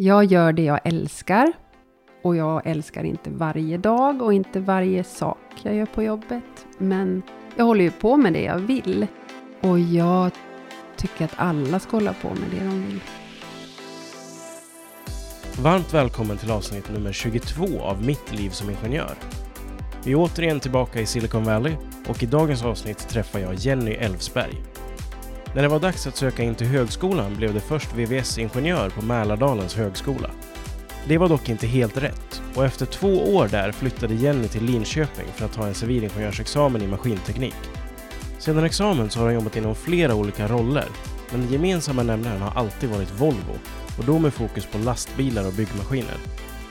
Jag gör det jag älskar. Och jag älskar inte varje dag och inte varje sak jag gör på jobbet. Men jag håller ju på med det jag vill. Och jag tycker att alla ska hålla på med det de vill. Varmt välkommen till avsnitt nummer 22 av Mitt liv som ingenjör. Vi är återigen tillbaka i Silicon Valley och i dagens avsnitt träffar jag Jenny Elfsberg. När det var dags att söka in till högskolan blev det först VVS-ingenjör på Mälardalens högskola. Det var dock inte helt rätt och efter två år där flyttade Jenny till Linköping för att ta en civilingenjörsexamen i maskinteknik. Sedan examen så har hon jobbat inom flera olika roller, men den gemensamma nämnaren har alltid varit Volvo och då med fokus på lastbilar och byggmaskiner.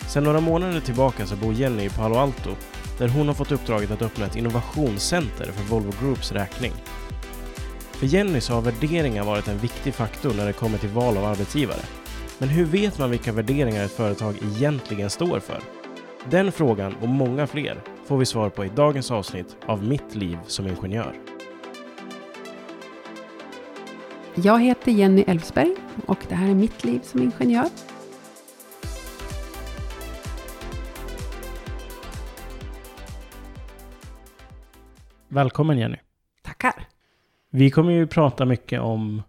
Sedan några månader tillbaka så bor Jenny i Palo Alto där hon har fått uppdraget att öppna ett innovationscenter för Volvo Groups räkning. För Jenny så har värderingar varit en viktig faktor när det kommer till val av arbetsgivare. Men hur vet man vilka värderingar ett företag egentligen står för? Den frågan och många fler får vi svar på i dagens avsnitt av Mitt liv som ingenjör. Jag heter Jenny Elfsberg och det här är mitt liv som ingenjör. Välkommen Jenny! Tackar! Vi kommer ju prata mycket om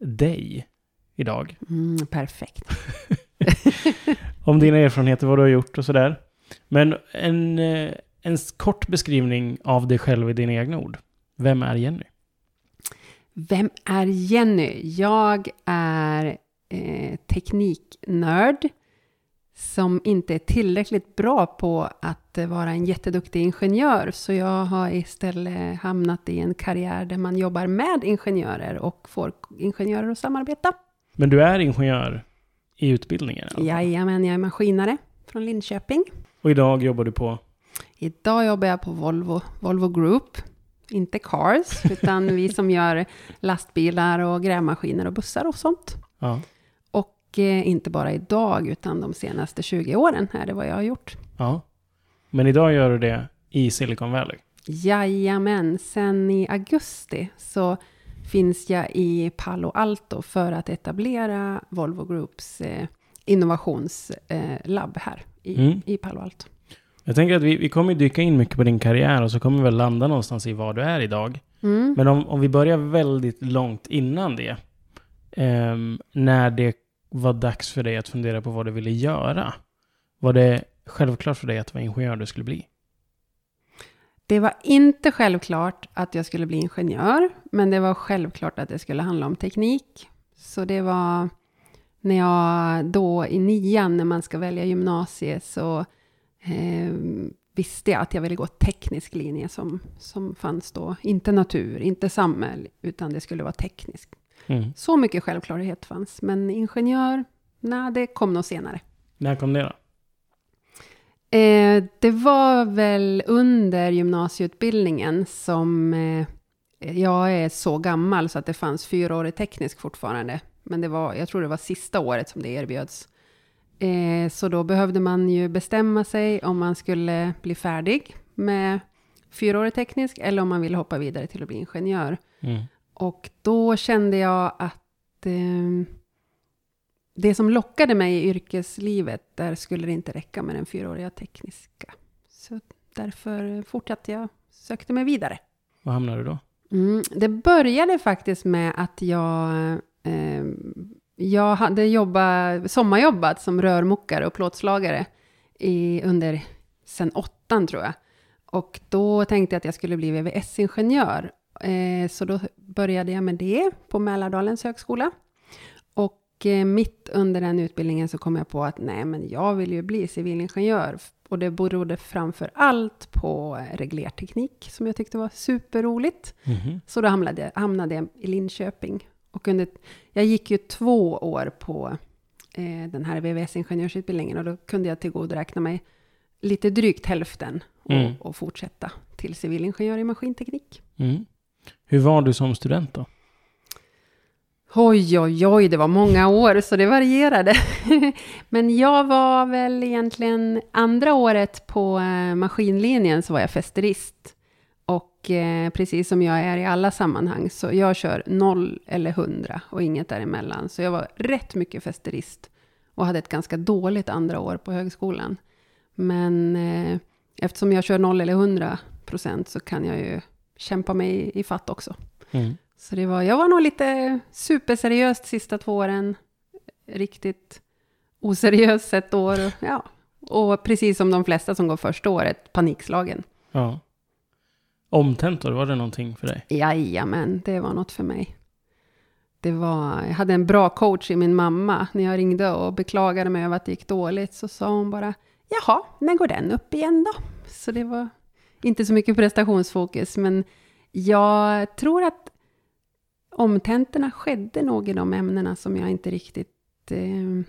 dig idag. Mm, perfekt. om dina erfarenheter, vad du har gjort och sådär. Men en, eh, en kort beskrivning av dig själv i dina egna ord. Vem är Jenny? Vem är Jenny? Jag är eh, tekniknörd som inte är tillräckligt bra på att vara en jätteduktig ingenjör. Så jag har istället hamnat i en karriär där man jobbar med ingenjörer och får ingenjörer att samarbeta. Men du är ingenjör i utbildningen? Alltså. Jajamän, jag är maskinare från Linköping. Och idag jobbar du på? Idag jobbar jag på Volvo, Volvo Group. Inte Cars, utan vi som gör lastbilar och grävmaskiner och bussar och sånt. Ja. Inte bara idag, utan de senaste 20 åren är det vad jag har gjort. Ja. Men idag gör du det i Silicon Valley? Jajamän, sen i augusti så finns jag i Palo Alto för att etablera Volvo Groups eh, innovationslabb eh, här i, mm. i Palo Alto. Jag tänker att vi, vi kommer dyka in mycket på din karriär och så kommer vi väl landa någonstans i var du är idag. Mm. Men om, om vi börjar väldigt långt innan det. Eh, när det var dags för dig att fundera på vad du ville göra. Var det självklart för dig att det var ingenjör du skulle bli? Det var inte självklart att jag skulle bli ingenjör, men det var självklart att det skulle handla om teknik. Så det var när jag då i nian, när man ska välja gymnasie, så eh, visste jag att jag ville gå teknisk linje som, som fanns då. Inte natur, inte samhälle, utan det skulle vara teknisk. Mm. Så mycket självklarhet fanns. Men ingenjör, nej, det kom nog senare. När kom det då? Eh, det var väl under gymnasieutbildningen som eh, jag är så gammal så att det fanns fyraårig teknisk fortfarande. Men det var, jag tror det var sista året som det erbjöds. Eh, så då behövde man ju bestämma sig om man skulle bli färdig med fyraårig teknisk eller om man ville hoppa vidare till att bli ingenjör. Mm. Och då kände jag att eh, det som lockade mig i yrkeslivet, där skulle det inte räcka med den fyraåriga tekniska. Så därför fortsatte jag, sökte mig vidare. Var hamnade du då? Mm, det började faktiskt med att jag, eh, jag hade jobbat, sommarjobbat som rörmokare och plåtslagare i, under, sen åttan tror jag. Och då tänkte jag att jag skulle bli VVS-ingenjör. Eh, så då började jag med det på Mälardalens högskola. Och eh, mitt under den utbildningen så kom jag på att nej, men jag vill ju bli civilingenjör. Och det berodde framför allt på reglerteknik som jag tyckte var superroligt. Mm -hmm. Så då hamnade, hamnade jag i Linköping. Och under, jag gick ju två år på eh, den här VVS-ingenjörsutbildningen och då kunde jag tillgodoräkna mig lite drygt hälften och, mm. och fortsätta till civilingenjör i maskinteknik. Mm. Hur var du som student då? Oj, oj, oj, det var många år så det varierade. Men jag var väl egentligen andra året på eh, maskinlinjen så var jag festerist. Och eh, precis som jag är i alla sammanhang så jag kör noll eller hundra och inget däremellan. Så jag var rätt mycket festerist. Och och hade ett ganska dåligt andra år på högskolan. Men eh, eftersom jag kör 0 eller 100 procent så kan jag ju kämpa mig i, fatt också. Mm. Så det var, jag var nog lite superseriöst sista två åren. Riktigt oseriöst ett år. Ja. och precis som de flesta som går första året, panikslagen. Ja. Omtentor, var det någonting för dig? Jajamän, det var något för mig. Det var, jag hade en bra coach i min mamma. När jag ringde och beklagade mig över att det gick dåligt så sa hon bara Jaha, när går den upp igen då? Så det var inte så mycket prestationsfokus, men jag tror att omtentorna skedde nog i de ämnena som jag inte riktigt eh,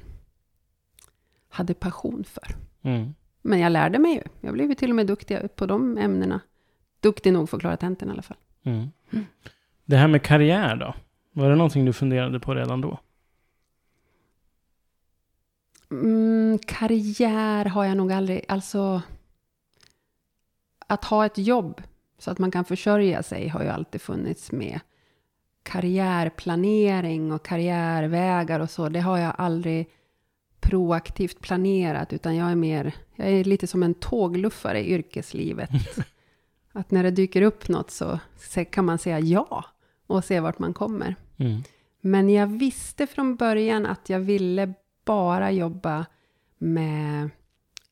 hade passion för. Mm. Men jag lärde mig ju. Jag blev ju till och med duktig på de ämnena. Duktig nog för att klara tentorna i alla fall. Mm. Mm. Det här med karriär då? Var det någonting du funderade på redan då? Mm, karriär har jag nog aldrig, alltså att ha ett jobb så att man kan försörja sig har ju alltid funnits med. Karriärplanering och karriärvägar och så, det har jag aldrig proaktivt planerat, utan jag är mer, jag är lite som en tågluffare i yrkeslivet. att när det dyker upp något så kan man säga ja och se vart man kommer. Mm. Men jag visste från början att jag ville bara jobba med,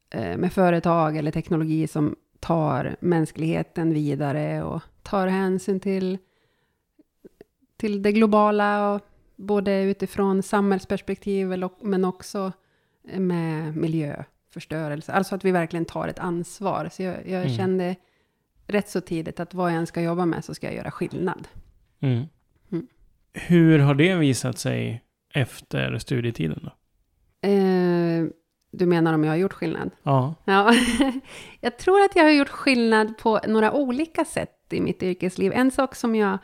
eh, med företag eller teknologi som tar mänskligheten vidare och tar hänsyn till, till det globala, och både utifrån samhällsperspektiv men också med miljöförstörelse. Alltså att vi verkligen tar ett ansvar. Så jag, jag Mm. kände rätt så tidigt att vad jag än ska jobba med så ska jag göra skillnad. Mm. Mm. Hur har det visat sig efter studietiden då? Eh, du menar om jag har gjort skillnad? Ja. Ja, jag tror att jag har gjort skillnad på några olika sätt i mitt yrkesliv. En sak som jag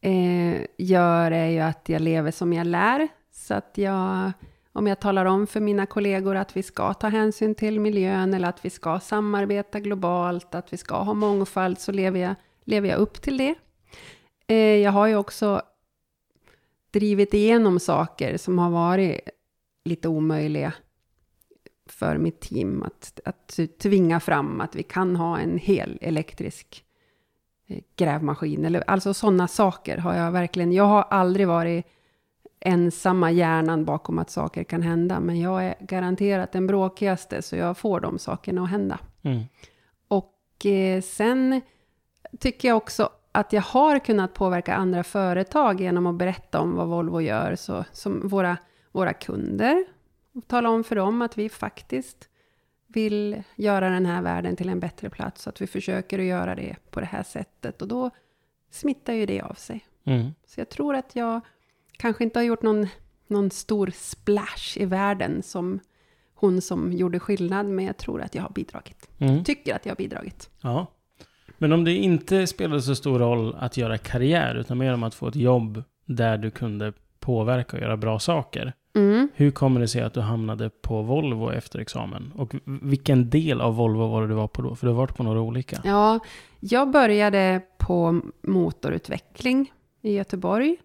eh, gör är ju att jag lever som jag lär. Så att jag, om jag talar om för mina kollegor att vi ska ta hänsyn till miljön eller att vi ska samarbeta globalt, att vi ska ha mångfald, så lever jag, lever jag upp till det. Eh, jag har ju också drivit igenom saker som har varit lite omöjliga för mitt team att, att tvinga fram att vi kan ha en hel elektrisk eh, grävmaskin. Eller, alltså sådana saker har jag verkligen... Jag har aldrig varit ensamma hjärnan bakom att saker kan hända. Men jag är garanterat den bråkigaste så jag får de sakerna att hända. Mm. Och eh, sen tycker jag också att jag har kunnat påverka andra företag genom att berätta om vad Volvo gör. Så, som våra, våra kunder. Och tala om för dem att vi faktiskt vill göra den här världen till en bättre plats. Så att vi försöker att göra det på det här sättet. Och då smittar ju det av sig. Mm. Så jag tror att jag kanske inte har gjort någon, någon stor splash i världen som hon som gjorde skillnad. Men jag tror att jag har bidragit. Mm. Tycker att jag har bidragit. Ja. Men om det inte spelade så stor roll att göra karriär, utan mer om att få ett jobb där du kunde påverka och göra bra saker. Mm. Hur kommer det sig att du hamnade på Volvo efter examen? Och vilken del av Volvo var det du var på då? För du har varit på några olika. Ja, jag började på motorutveckling i Göteborg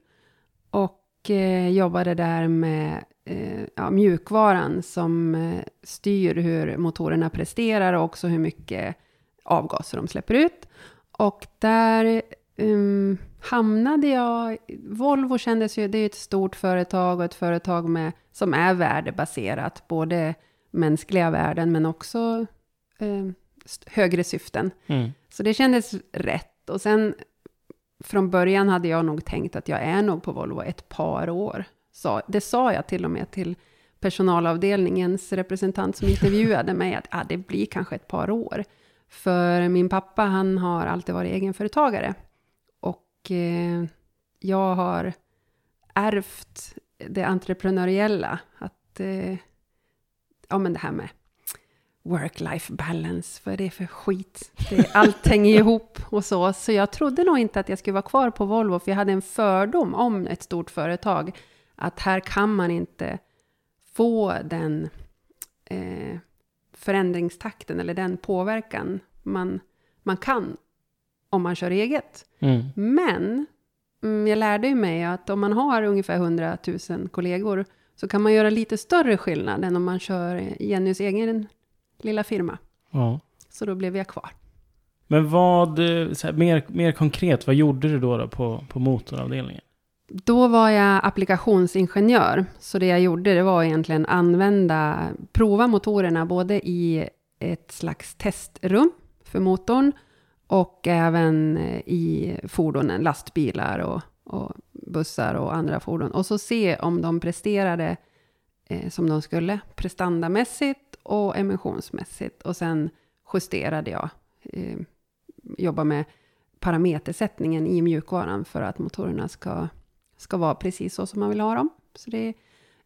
och eh, jobbade där med eh, ja, mjukvaran som eh, styr hur motorerna presterar och också hur mycket avgaser de släpper ut. Och där um, hamnade jag... Volvo kändes ju... Det är ett stort företag och ett företag med, som är värdebaserat. Både mänskliga värden men också eh, högre syften. Mm. Så det kändes rätt. Och sen från början hade jag nog tänkt att jag är nog på Volvo ett par år. Så, det sa jag till och med till personalavdelningens representant som intervjuade mig, att ah, det blir kanske ett par år. För min pappa, han har alltid varit egenföretagare. Och eh, jag har ärvt det entreprenöriella. Att, eh, ja men det här med work-life balance, vad är det för skit? Det, allt hänger ihop och så. Så jag trodde nog inte att jag skulle vara kvar på Volvo, för jag hade en fördom om ett stort företag. Att här kan man inte få den eh, förändringstakten eller den påverkan man, man kan om man kör eget. Mm. Men mm, jag lärde ju mig att om man har ungefär 100 000 kollegor, så kan man göra lite större skillnad än om man kör Jennys egen lilla firma. Ja. Så då blev jag kvar. Men vad, eh, här, mer, mer konkret, vad gjorde du då, då på, på motoravdelningen? Då var jag applikationsingenjör, så det jag gjorde det var egentligen använda, prova motorerna både i ett slags testrum för motorn och även eh, i fordonen, lastbilar och, och bussar och andra fordon. Och så se om de presterade eh, som de skulle, prestandamässigt och emissionsmässigt. Och sen justerade jag, eh, jobba med parametersättningen i mjukvaran för att motorerna ska, ska vara precis så som man vill ha dem. Så det är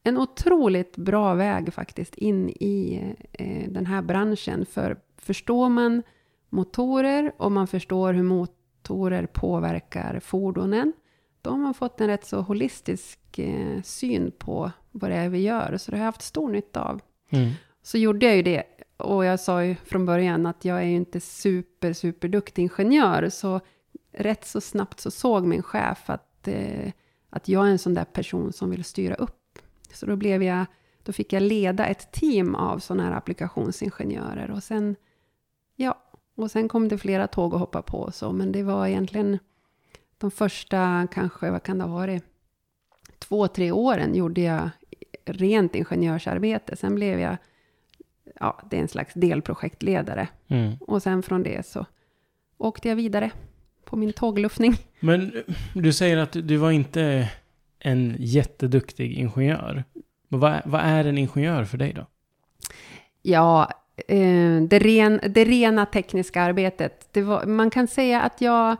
en otroligt bra väg faktiskt in i eh, den här branschen. För förstår man motorer och man förstår hur motorer påverkar fordonen, då har man fått en rätt så holistisk eh, syn på vad det är vi gör. Så det har jag haft stor nytta av. Mm. Så gjorde jag ju det. Och jag sa ju från början att jag är ju inte super, super duktig ingenjör. Så rätt så snabbt så såg min chef att, eh, att jag är en sån där person som vill styra upp. Så då blev jag, då fick jag leda ett team av sådana här applikationsingenjörer. Och sen, ja, och sen kom det flera tåg att hoppa på och så. Men det var egentligen de första, kanske, vad kan det ha varit, två, tre åren gjorde jag rent ingenjörsarbete. Sen blev jag, ja, det är en slags delprojektledare. Mm. Och sen från det så åkte jag vidare på min tågluffning. Men du säger att du var inte en jätteduktig ingenjör. Men vad, är- vad är en ingenjör för dig då? Ja, Eh, det, ren, det rena tekniska arbetet. Det var, man kan säga att jag,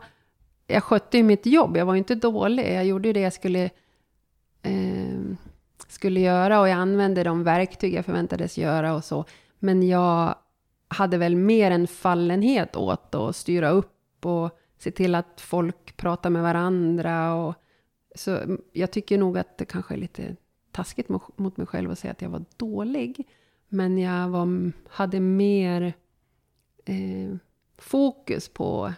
jag skötte ju mitt jobb. Jag var ju inte dålig. Jag gjorde ju det jag skulle, eh, skulle göra och jag använde de verktyg jag förväntades göra och så. Men jag hade väl mer en fallenhet åt att styra upp och se till att folk pratar med varandra. Och, så mm, jag tycker nog att det kanske är lite taskigt mot mot mig själv att säga att jag var dålig. Men jag var, hade mer eh, fokus på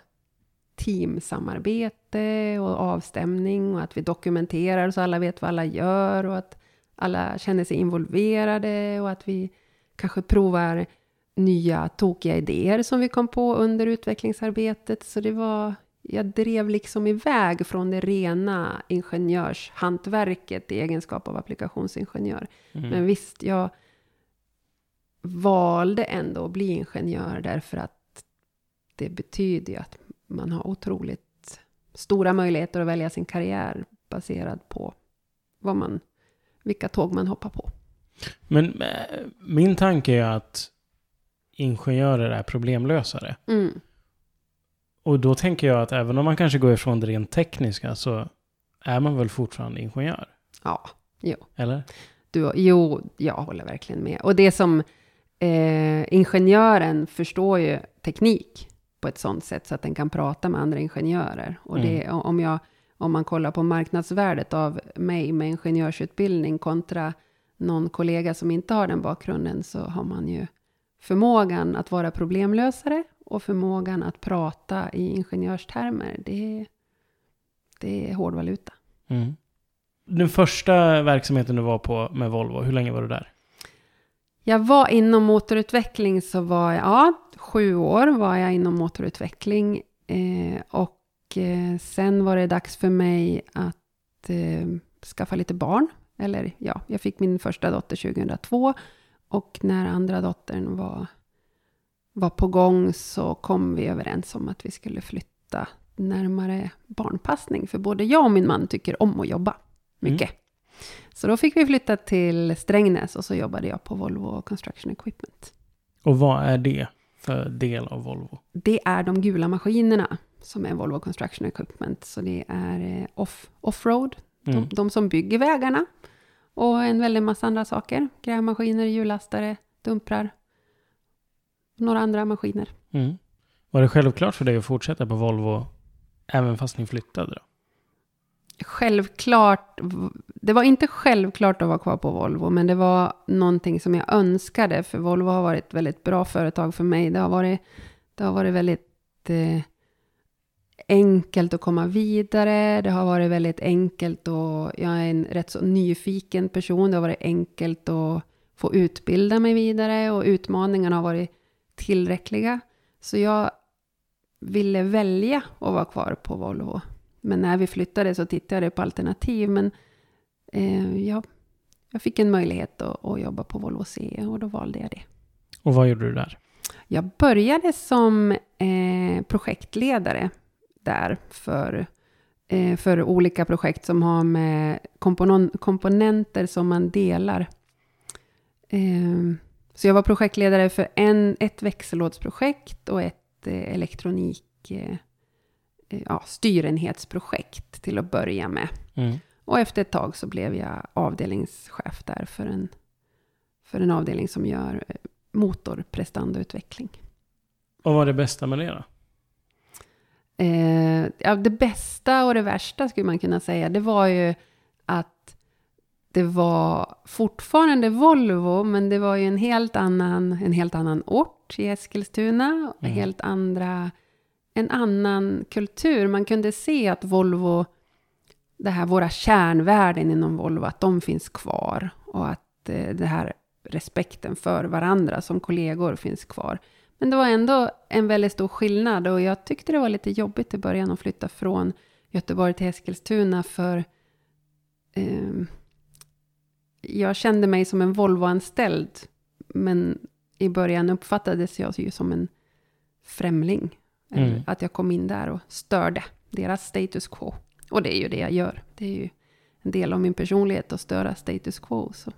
teamsamarbete och avstämning och att vi dokumenterar så alla vet vad alla gör och att alla känner sig involverade och att vi kanske provar nya tokiga idéer som vi kom på under utvecklingsarbetet. Så det var, jag drev liksom iväg från det rena ingenjörshantverket i egenskap av applikationsingenjör. Mm. Men visst, jag valde ändå att bli ingenjör därför att det betyder ju att man har otroligt stora möjligheter att välja sin karriär baserad på vad man, vilka tåg man hoppar på. Men eh, min tanke är att ingenjörer är problemlösare. Mm. Och då tänker jag att även om man kanske går ifrån det rent tekniska så är man väl fortfarande ingenjör? Ja, jo. Eller? Du, jo, jag håller verkligen med. Och det som eh, ingenjören förstår ju teknik på ett sånt sätt så att den kan prata med andra ingenjörer. Och det, om, jag, om man kollar på marknadsvärdet av mig med ingenjörsutbildning kontra någon kollega som inte har den bakgrunden så har man ju förmågan att vara problemlösare och förmågan att prata i ingenjörstermer. Det, det är hårdvaluta. Mm. Den första verksamheten du var på med Volvo, hur länge var du där? Jag var inom motorutveckling så var jag, ja, sju år var jag inom motorutveckling. Eh, och eh, sen var det dags för mig att eh, skaffa lite barn. Eller ja, jag fick min första dotter 2002. Och när andra dottern var, var på gång så kom vi överens om att vi skulle flytta närmare barnpassning. För både jag och min man tycker om att jobba mycket. Mm. Så då fick vi flytta till Strängnäs och så jobbade jag på Volvo Construction Equipment. Och vad är det för del av Volvo? Det är de gula maskinerna som är Volvo Construction Equipment. Så det är eh, off, offroad, Mm. de, de som bygger vägarna. Och en väldig massa andra saker. Grävmaskiner, hjullastare, dumprar. Några andra maskiner. Mm. Var det självklart för dig att fortsätta på Volvo även fast ni flyttade då? Självklart, det var inte självklart att vara kvar på Volvo, men det var någonting som jag önskade, för Volvo har varit ett väldigt bra företag för mig. Det har varit, det har varit väldigt, eh, enkelt att komma vidare. Det har varit väldigt enkelt och jag är en rätt så nyfiken person. Det har varit enkelt att få utbilda mig vidare och utmaningarna har varit tillräckliga. Så jag ville välja att vara kvar på Volvo. Men när vi flyttade så tittade jag på alternativ. Men eh, jag, jag fick en möjlighet att, att jobba på Volvo CE och då valde jag det. Och vad gjorde du där? Jag började som eh, projektledare där för, eh, för olika projekt som har med komponen komponenter som man delar. Eh, så jag var projektledare för en, ett växellådsprojekt och ett eh, elektronik eh, eh, ja, styrenhetsprojekt till att börja med. Mm. Och efter ett tag så blev jag avdelningschef där för en, för en avdelning som gör eh, motorprestandautveckling. Och vad var det bästa med det då? Eh, ja, det bästa och det värsta skulle man kunna säga, det var ju att det var fortfarande Volvo, men det var ju en helt annan, en helt annan ort i Eskilstuna. Mm. helt andra, en annan kultur. Man kunde se att Volvo, det här, våra kärnvärden inom Volvo, att de finns kvar. Och att eh, det här respekten för varandra som kollegor finns kvar. Men det var ändå en väldigt stor skillnad och jag tyckte det var lite jobbigt i början att flytta från Göteborg till Eskilstuna för ehm, jag kände mig som en Volvo-anställd. Men i början uppfattades jag ju som en främling. Mm. Att jag kom in där och störde deras status quo. Och det är ju det jag gör. Det är ju en del av min personlighet att störa status quo. Så.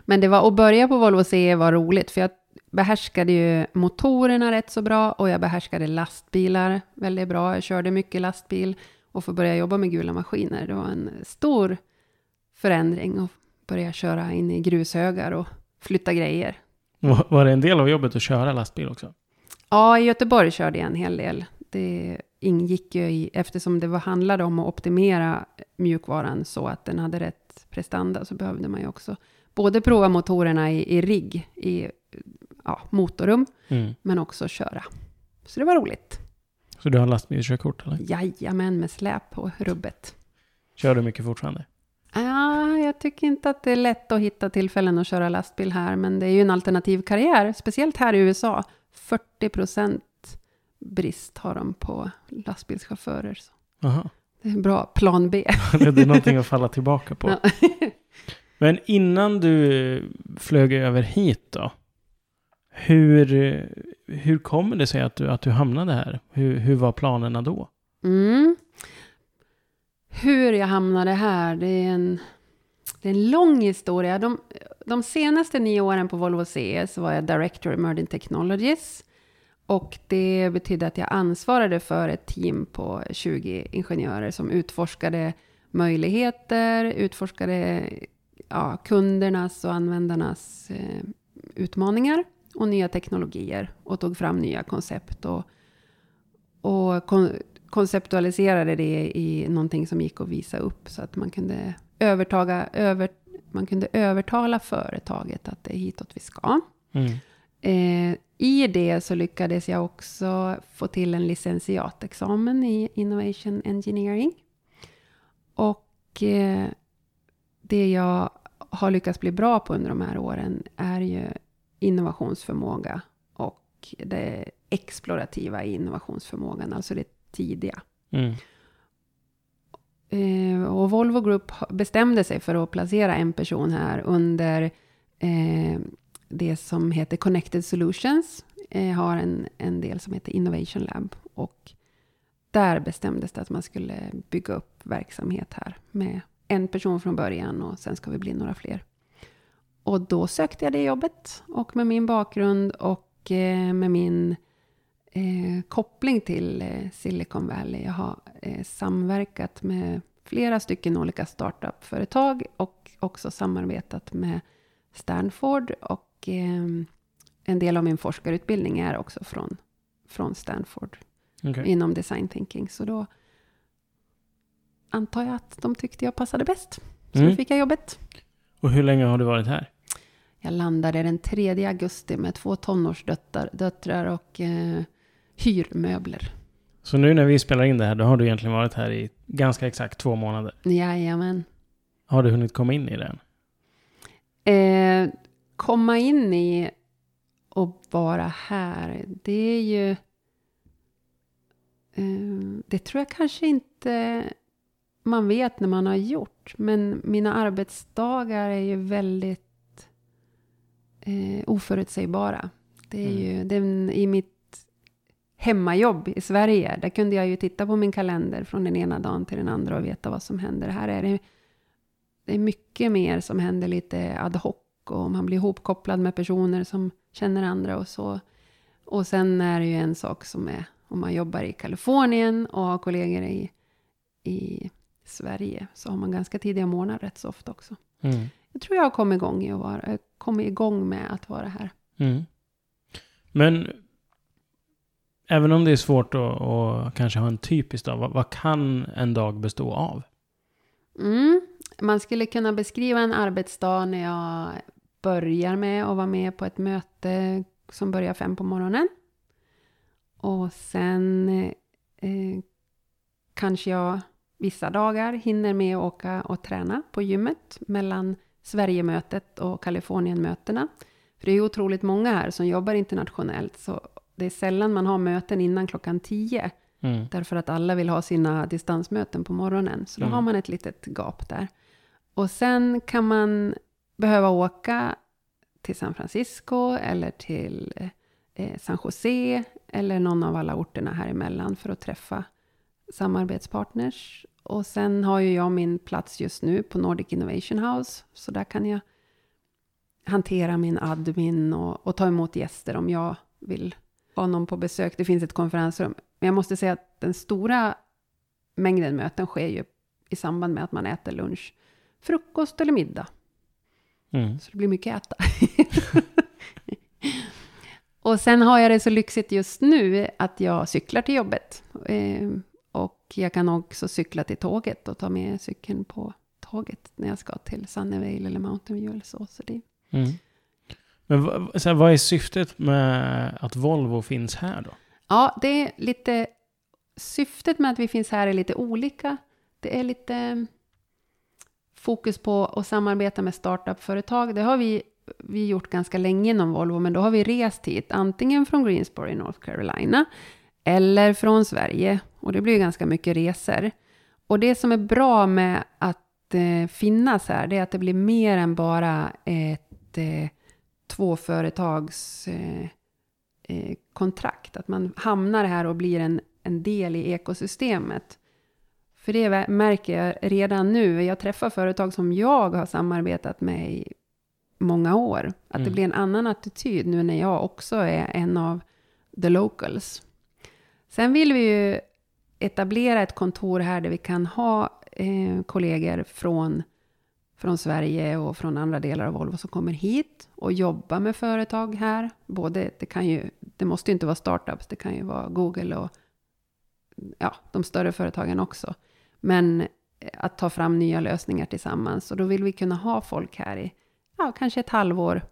Men det var, att börja på Volvo CE var roligt, för jag behärskade ju motorerna rätt så bra och jag behärskade lastbilar väldigt bra. Jag körde mycket lastbil och få börja jobba med gula maskiner. Det var en stor förändring att börja köra in i grushögar och flytta grejer. Var det en del av jobbet att köra lastbil också? Ja, i Göteborg körde jag en hel del. Det ingick ju i, eftersom det var, handlade om att optimera mjukvaran så att den hade rätt prestanda, så behövde man ju också både prova motorerna i, i rigg, i ja, motorrum, Mm. men också köra. Så det var roligt. Så du har lastbilskörkort eller? Jajamän, med släp på rubbet. Kör du mycket fortfarande? Ja, jag tycker inte att det är lätt att hitta tillfällen att köra lastbil här, men det är ju en alternativ karriär, speciellt här i USA. 40 procent brist har de på lastbilschaufförer. Så Aha. det är en bra plan B. det är någonting att falla tillbaka på. Ja. Men innan du flög över hit då? Hur, hur kommer det sig att du, att du hamnade här? Hur, hur var planerna då? Mm. Hur jag hamnade här, det är en, det är en lång historia. De, de senaste nio åren på Volvo CE så var jag Director Emerging Technologies. Och det betydde att jag ansvarade för ett team på 20 ingenjörer som utforskade möjligheter, utforskade ja, kundernas och användarnas eh, utmaningar och nya teknologier och tog fram nya koncept och, och kon konceptualiserade det i någonting som gick att visa upp så att man kunde övertaga, över, man kunde övertala företaget att det är hitåt vi ska. Mm. Eh, I det så lyckades jag också få till en licentiatexamen i Innovation Engineering. Och eh, det jag har lyckats bli bra på under de här åren är ju innovationsförmåga och det explorativa i innovationsförmågan, alltså det tidiga. Mm. Eh, och Volvo Group bestämde sig för att placera en person här under eh, det som heter Connected Solutions. Eh, har en, en del som heter Innovation Lab. Och där bestämdes det att man skulle bygga upp verksamhet här med en person från början och sen ska vi bli några fler. Och då sökte jag det jobbet och med min bakgrund och eh, med min eh, koppling till eh, Silicon Valley. Jag har eh, samverkat med flera stycken olika startup-företag och också samarbetat med Stanford och en del av min forskarutbildning är också från, från Stanford Okej. inom design thinking. Så då antar jag att de tyckte jag passade bäst. Så Mm. då fick jag jobbet. Och hur länge har du varit här? Jag landade den 3 augusti med två tonårsdöttrar döttrar och eh, hyrmöbler. Så nu när vi spelar in det här, då har du egentligen varit här i ganska exakt två månader. Jajamän. Har du hunnit komma in i den? Eh, komma in i och vara här, det är ju... Eh, det tror jag kanske inte man vet när man har gjort. Men mina arbetsdagar är ju väldigt eh, oförutsägbara. Det är mm. ju den, i mitt hemmajobb i Sverige. Där kunde jag ju titta på min kalender från den ena dagen till den andra och veta vad som händer. Här är det, det är mycket mer som händer lite ad hoc och man blir ihopkopplad med personer som känner andra och så. Och sen är det ju en sak som är om man jobbar i Kalifornien och har kollegor i, i Sverige så har man ganska tidiga morgnar rätt så ofta också. Mm. Jag tror jag har kommit igång, i att vara, kommit igång med att vara här. Mm. Men även om det är svårt att, att kanske ha en typisk dag, vad, vad, kan en dag bestå av? Mm. Man skulle kunna beskriva en arbetsdag när jag börjar med att vara med på ett möte som börjar fem på morgonen. Och sen eh, kanske jag vissa dagar hinner med att åka och träna på gymmet mellan Sverigemötet och Kalifornienmötena. För det är otroligt många här som jobbar internationellt, så det är sällan man har möten innan klockan tio. Mm. Därför att alla vill ha sina distansmöten på morgonen. Så då mm. har man ett litet gap där. Och sen kan man behöva åka till San Francisco eller till eh, San Jose eller någon av alla orterna här emellan för att träffa samarbetspartners. Och sen har ju jag min plats just nu på Nordic Innovation House. Så där kan jag hantera min admin och, och ta emot gäster om jag vill ha någon på besök. Det finns ett konferensrum. Men jag måste säga att den stora mängden möten sker ju i samband med att man äter lunch, frukost eller middag. Mm. Så det blir mycket äta. och sen har jag det så lyxigt just nu att jag cyklar till jobbet. Eh, och jag kan också cykla till tåget och ta med cykeln på tåget när jag ska till Sunnyvale eller Mountain View eller så. så det... Mm. Men här, vad är syftet med att Volvo finns här då? Ja, det är lite... Syftet med att vi finns här är lite olika. Det är lite fokus på att samarbeta med startup-företag. Det har vi, vi gjort ganska länge inom Volvo, men då har vi rest hit, antingen från Greensboro i North Carolina, eller från Sverige. Och det blir ganska mycket resor. Och det som är bra med att eh, finnas här, det är att det blir mer än bara ett eh, två eh, eh, kontrakt. Att man hamnar här och blir en, en del i ekosystemet. För det märker jag redan nu. Jag träffar företag som jag har samarbetat med i många år. Att mm. det blir en annan attityd nu när jag också är en av the locals. Sen vill vi ju etablera ett kontor här där vi kan ha eh, kollegor från, från Sverige och från andra delar av Volvo som kommer hit och jobbar med företag här. Både, det, kan ju, det måste ju inte vara startups, det kan ju vara Google och ja, de större företagen också. Men eh, att ta fram nya lösningar tillsammans. Och då vill vi kunna ha folk här i ja, kanske ett halvår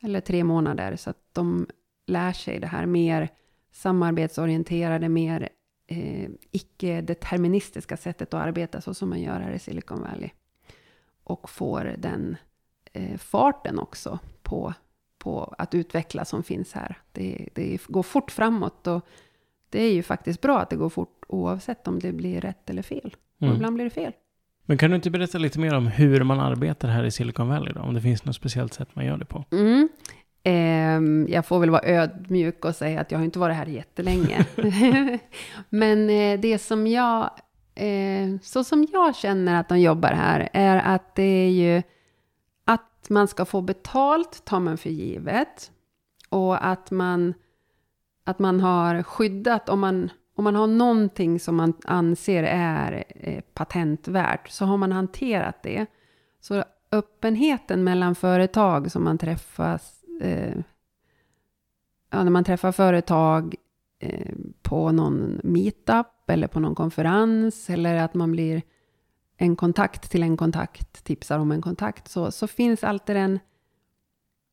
eller tre månader så att de lär sig det här mer samarbetsorienterade, mer eh, icke-deterministiska sättet att arbeta så som man gör här i Silicon Valley. Och får den eh, farten också på, på att utveckla som finns här. Det, det går fort framåt och det är ju faktiskt bra att det går fort oavsett om det blir rätt eller fel. Mm. Och ibland blir det fel. Men kan du inte berätta lite mer om hur man arbetar här i Silicon Valley då? Om det finns något speciellt sätt man gör det på? Mm. Eh, jag får väl vara ödmjuk och säga att jag har inte varit här jättelänge. Men eh, det som jag, eh, så som jag känner att de jobbar här, är att det är ju att man ska få betalt, tar man för givet. Och att man, att man har skyddat, om man, om man har någonting som man anser är eh, patentvärt, så har man hanterat det. Så öppenheten mellan företag som man träffas eh, ja, när man träffar företag eh, på någon meetup eller på någon konferens eller att man blir en kontakt till en kontakt, tipsar om en kontakt, så, så finns alltid en...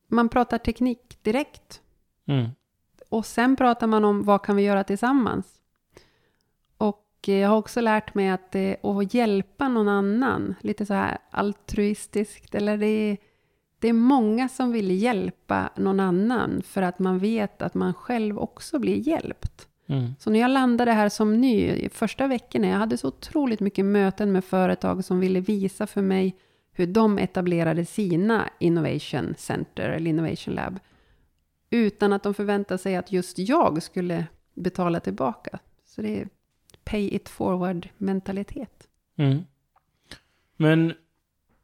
Man pratar teknik direkt. Mm. Och sen pratar man om vad kan vi göra tillsammans. Jag har också lärt mig att, det, att hjälpa någon annan, lite så här altruistiskt, eller det är, det är många som vill hjälpa någon annan för att man vet att man själv också blir hjälpt. Mm. Så när jag landade här som ny, första veckorna, jag hade så otroligt mycket möten med företag som ville visa för mig hur de etablerade sina innovation center eller innovation lab. Utan att de förväntade sig att just jag skulle betala tillbaka. Så det är pay it forward mentalitet. Mm. Men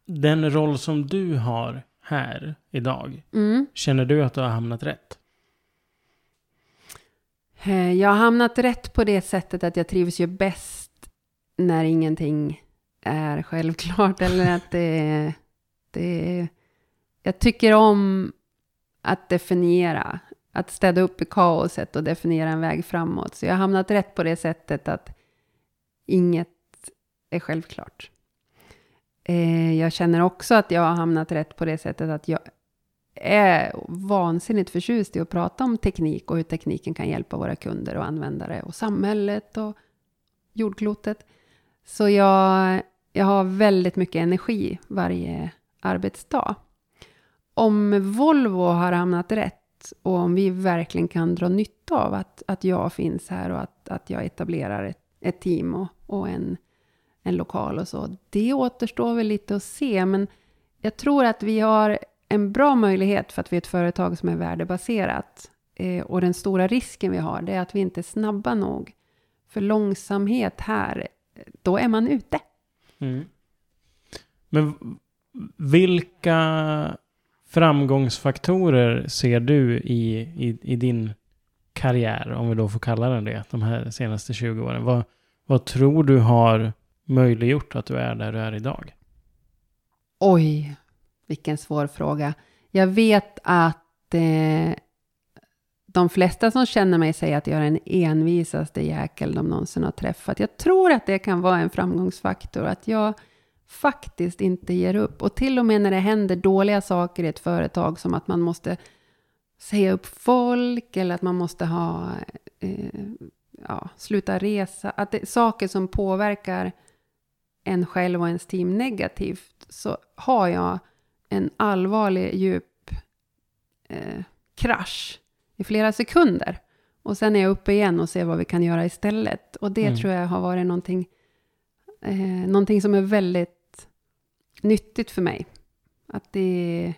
den roll som du har här idag, Mm. känner du att du har hamnat rätt? Eh, Jag har hamnat rätt på det sättet att jag trivs ju bäst när ingenting är självklart. Eller att det det. Jag tycker om att definiera. Att städa upp i kaoset och definiera en väg framåt. Så jag har hamnat rätt på det sättet att inget är självklart. Eh, Jag känner också att jag har hamnat rätt på det sättet att jag är vansinnigt förtjust i att prata om teknik och hur tekniken kan hjälpa våra kunder och användare och samhället och jordklotet. Så jag, jag har väldigt mycket energi varje arbetsdag. Om Volvo har hamnat rätt och om vi verkligen kan dra nytta av att, att jag finns här och att, att jag etablerar ett, ett team och, och en, en lokal och så. Det återstår väl lite att se, men jag tror att vi har en bra möjlighet för att vi är ett företag som är värdebaserat. Eh, och den stora risken vi har, det är att vi inte är snabba nog. För långsamhet här, då är man ute. Mm. Men vilka framgångsfaktorer ser du i, i, i din karriär, om vi då får kalla den det, de här senaste 20 åren? Vad, vad tror du har möjliggjort att du är där du är idag? Oj, vilken svår fråga. Jag vet att eh, de flesta som känner mig säger att jag är den envisaste jäkel de någonsin har träffat. Jag tror att det kan vara en framgångsfaktor, att jag faktiskt inte ger upp. Och till och med när det händer dåliga saker i ett företag, som att man måste säga upp folk, eller att man måste ha, eh, ja, sluta resa, att det är saker som påverkar en själv och ens team negativt, så har jag en allvarlig, djup eh, krasch i flera sekunder. Och sen är jag uppe igen och ser vad vi kan göra istället. Och det Mm. tror jag har varit någonting, eh, någonting som är väldigt nyttigt för mig. Att det,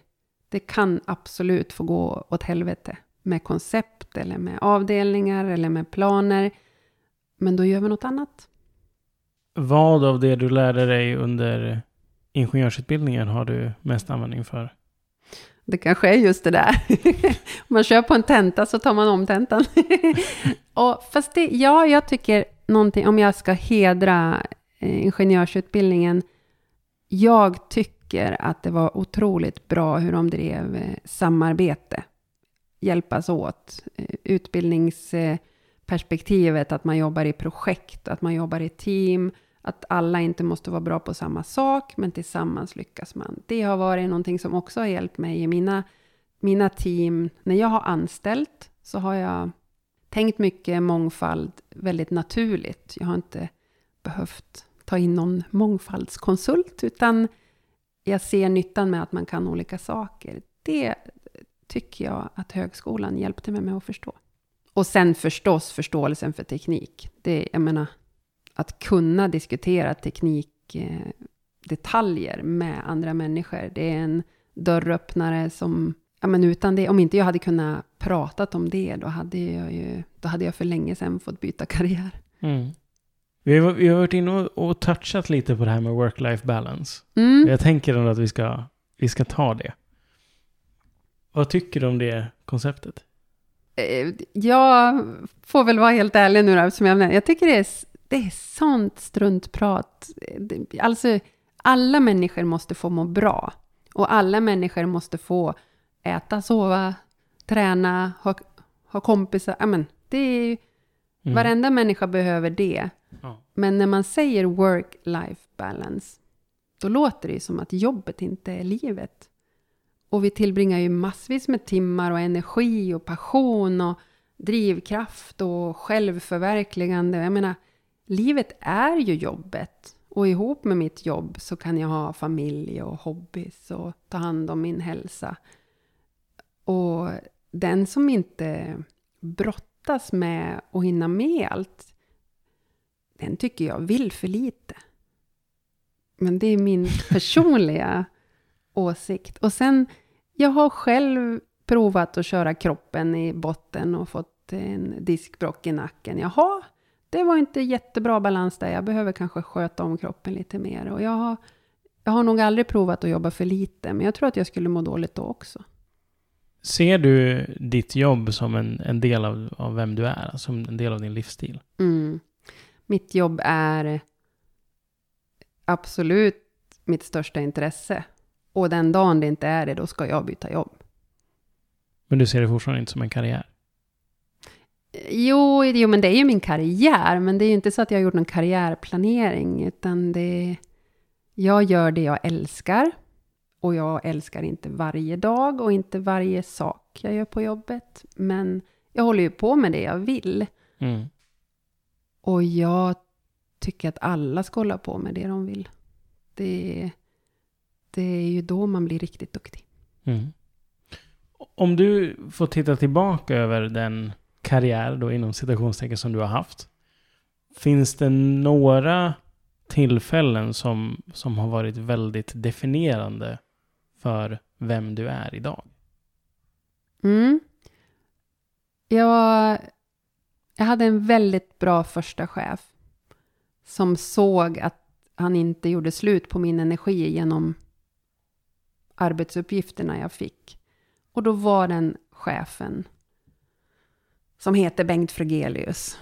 det kan absolut få gå åt helvete med koncept eller med avdelningar eller med planer. Men då gör vi något annat. Vad av det du lärde dig under ingenjörsutbildningen har du mest användning för? Det kanske är just det där. Om man kör på en tenta så tar man om tentan. och fast det, ja, jag tycker någonting, om jag ska hedra eh, ingenjörsutbildningen. Jag tycker att det var otroligt bra hur de drev eh, samarbete. Hjälpas åt. Eh, utbildningsperspektivet, att man jobbar i projekt, att man jobbar i team. Att alla inte måste vara bra på samma sak, men tillsammans lyckas man. Det har varit någonting som också har hjälpt mig i mina, mina team. När jag har anställt så har jag tänkt mycket mångfald väldigt naturligt. Jag har inte behövt ta in någon mångfaldskonsult, utan jag ser nyttan med att man kan olika saker. Det tycker jag att högskolan hjälpte mig med att förstå. Och sen förstås förståelsen för teknik. Det, jag menar, att kunna diskutera teknikdetaljer med andra människor. Det är en dörröppnare som, ja men utan det, om inte jag hade kunnat prata om det, då hade jag ju, då hade jag för länge sedan fått byta karriär. Mm. Vi, har, vi har varit inne och, touchat lite på det här med work-life balance. Mm. Jag tänker ändå att vi ska, vi ska ta det. Vad tycker du om det konceptet? Eh, Jag får väl vara helt ärlig nu då, som jag, jag tycker det är, det är sånt struntprat. Alltså, alla människor måste få må bra. Och alla människor måste få äta, sova, träna, ha, ha kompisar. Ja, men, det är ju, Mm. Varenda människa behöver det. Ja. Men när man säger work-life balance, då låter det ju som att jobbet inte är livet. Och vi tillbringar ju massvis med timmar och energi och passion och drivkraft och självförverkligande. Jag menar, livet är ju jobbet. Och ihop med mitt jobb så kan jag ha familj och hobbys och ta hand om min hälsa. Och den som inte brottas med att hinna med allt, den tycker jag vill för lite. Men det är min personliga åsikt. Och sen, jag har själv provat att köra kroppen i botten och fått en diskbrock i nacken. Jaha, det var inte jättebra balans där. Jag behöver kanske sköta om kroppen lite mer. Och jag har, jag har nog aldrig provat att jobba för lite, men jag tror att jag skulle må dåligt då också. Ser du ditt jobb som en, en del av, av vem du är? Som en del av din livsstil? Mm. Mitt jobb är absolut mitt största intresse. Och den dagen det inte är det, då ska jag byta jobb. Men du ser det fortfarande inte som en karriär? Jo, jo, men det är ju min karriär. Men det är ju inte så att jag har gjort någon karriärplanering. Utan det... Jag gör det jag älskar. Och jag älskar inte varje dag och inte varje sak jag gör på jobbet. Men jag håller ju på med det jag vill. Mm. Och jag tycker att alla ska hålla på med det de vill. Det, det är ju då man blir riktigt duktig. Mm. Om du får titta tillbaka över den karriär då inom citationstecken som du har haft. Finns det några tillfällen som, som har varit väldigt definierande för vem du är idag? Mm. Jag, jag hade en väldigt bra första chef som såg att han inte gjorde slut på min energi genom arbetsuppgifterna jag fick. Och då var den chefen som heter Bengt Frögelius.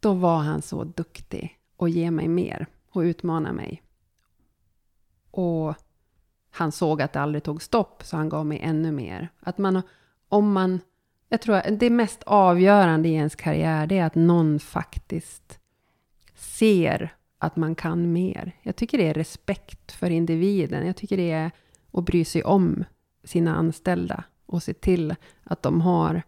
Då var han så duktig och ge mig mer och utmana mig. Och han såg att det aldrig tog stopp, så han gav mig ännu mer. Att man, om man, jag tror att det mest avgörande i ens karriär, det är att någon faktiskt ser att man kan mer. Jag tycker det är respekt för individen. Jag tycker det är att bry sig om sina anställda och se till att de har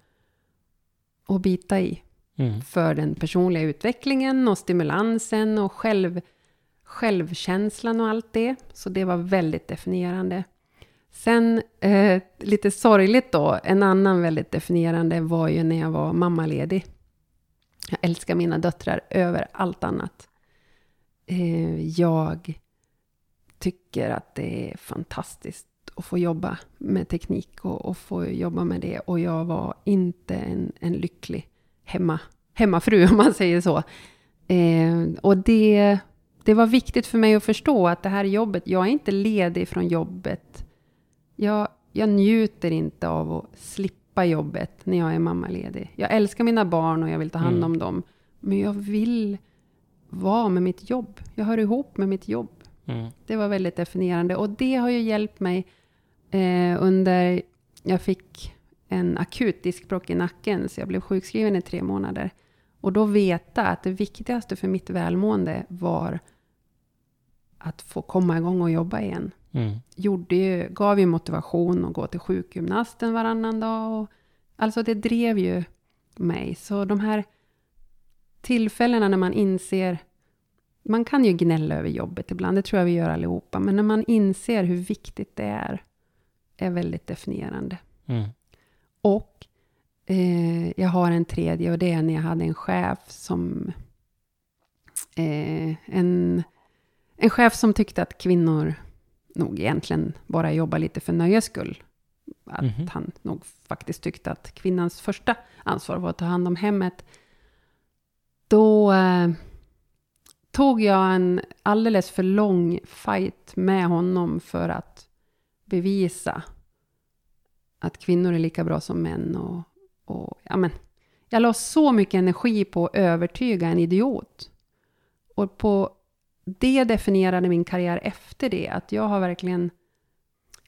att bita i. Mm. För den personliga utvecklingen och stimulansen och själv, självkänslan och allt det. Så det var väldigt definierande. Sen, eh, lite sorgligt då, en annan väldigt definierande var ju när jag var mammaledig. Jag älskar mina döttrar över allt annat. Eh, jag tycker att det är fantastiskt att få jobba med teknik och, och få jobba med det. Och jag var inte en, en lycklig hemma, hemmafru, om man säger så. Eh, och det, det var viktigt för mig att förstå att det här jobbet, jag är inte ledig från jobbet. Jag, jag njuter inte av att slippa jobbet när jag är mammaledig. Jag älskar mina barn och jag vill ta hand om Mm. dem. Men jag vill vara med mitt jobb. Jag hör ihop med mitt jobb. Mm. Det var väldigt definierande. Och det har ju hjälpt mig eh, under... Jag fick en akut diskbråck i nacken, så jag blev sjukskriven i tre månader. Och då veta att det viktigaste för mitt välmående var att få komma igång och jobba igen. Mm. Gjorde ju, gav ju motivation att gå till sjukgymnasten varannan dag. Och, alltså det drev ju mig. Så de här tillfällena när man inser man kan ju gnälla över jobbet ibland, det tror jag vi gör allihopa. Men när man inser hur viktigt det är, är väldigt definierande. Mm. Och eh, jag har en tredje och det är när jag hade en chef som... Eh, en, en chef som tyckte att kvinnor nog egentligen bara jobbar lite för nöjes skull. Att Mhm. han nog faktiskt tyckte att kvinnans första ansvar var att ta hand om hemmet. Då eh, tog jag en alldeles för lång fight med honom för att bevisa att kvinnor är lika bra som män. Och, och, ja, men, jag la så mycket energi på att övertyga en idiot. Och på det definierade min karriär efter det. Att jag har verkligen,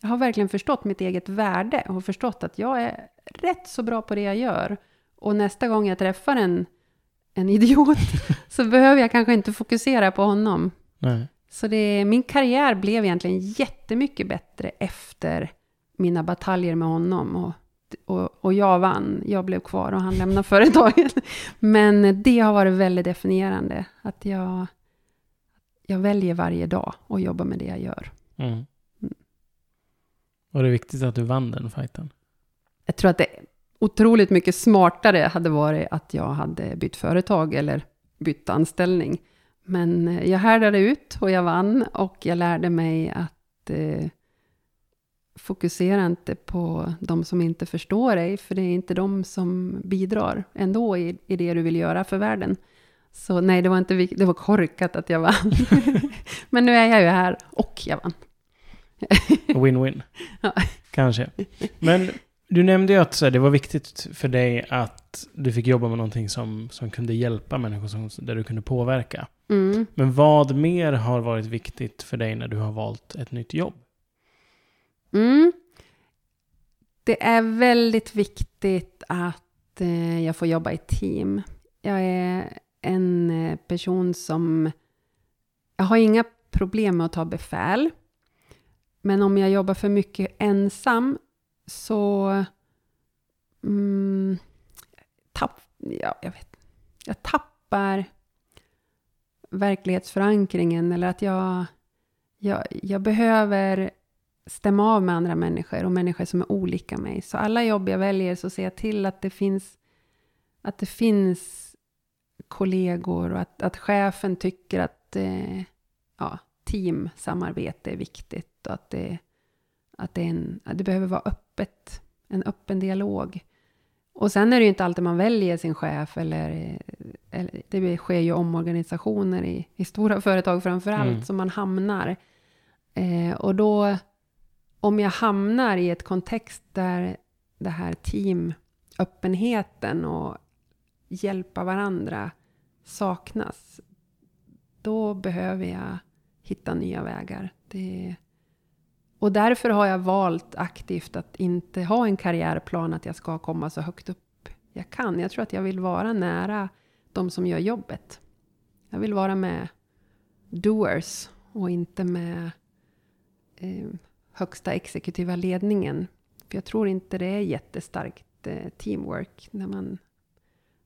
jag har verkligen förstått mitt eget värde. Och förstått att jag är rätt så bra på det jag gör. Och nästa gång jag träffar en, en idiot så behöver jag kanske inte fokusera på honom. Nej. Så det, min karriär blev egentligen jättemycket bättre efter mina bataljer med honom. Och, och och jag vann. Jag blev kvar och han lämnade företaget. Men det har varit väldigt definierande. Att jag, jag väljer varje dag och jobbar med det jag gör. Mm. Mm. Och det är viktigt att du vann den fighten. Jag tror att det otroligt mycket smartare hade varit att jag hade bytt företag eller bytt anställning. Men eh, jag härdade ut och jag vann och jag lärde mig att eh, fokusera inte på de som inte förstår dig, för det är inte de som bidrar ändå i, i det du vill göra för världen. Så nej, det var inte det var korkat att jag vann. Men nu är jag ju här och jag vann. Win-win. Ja. Kanske. Men du nämnde ju att det var viktigt för dig att du fick jobba med någonting som, som kunde hjälpa människor, som, där du kunde påverka. Mm. Men vad mer har varit viktigt för dig när du har valt ett nytt jobb? Mm. Det är väldigt viktigt att eh, jag får jobba i team. Jag är en eh, person som... Jag har inga problem med att ta befäl. Men om jag jobbar för mycket ensam så... Mm, tapp, ja, jag, vet, jag tappar verklighetsförankringen eller att jag, jag, jag behöver stämma av med andra människor och människor som är olika mig. Så alla jobb jag väljer så ser jag till att det finns, att det finns kollegor och att, att chefen tycker att eh, ja, teamsamarbete är viktigt och att det, att det, är en, att det behöver vara öppet, en öppen dialog. Och sen är det ju inte alltid man väljer sin chef eller, eller det sker ju omorganisationer i, i stora företag framför allt Mm. som man hamnar. Eh, och då, om jag hamnar i ett kontext där det här teamöppenheten och hjälpa varandra saknas, då behöver jag hitta nya vägar. Det, och därför har jag valt aktivt att inte ha en karriärplan att jag ska komma så högt upp jag kan. Jag tror att jag vill vara nära de som gör jobbet. Jag vill vara med doers och inte med eh, högsta exekutiva ledningen. För jag tror inte det är jättestarkt eh, teamwork när man,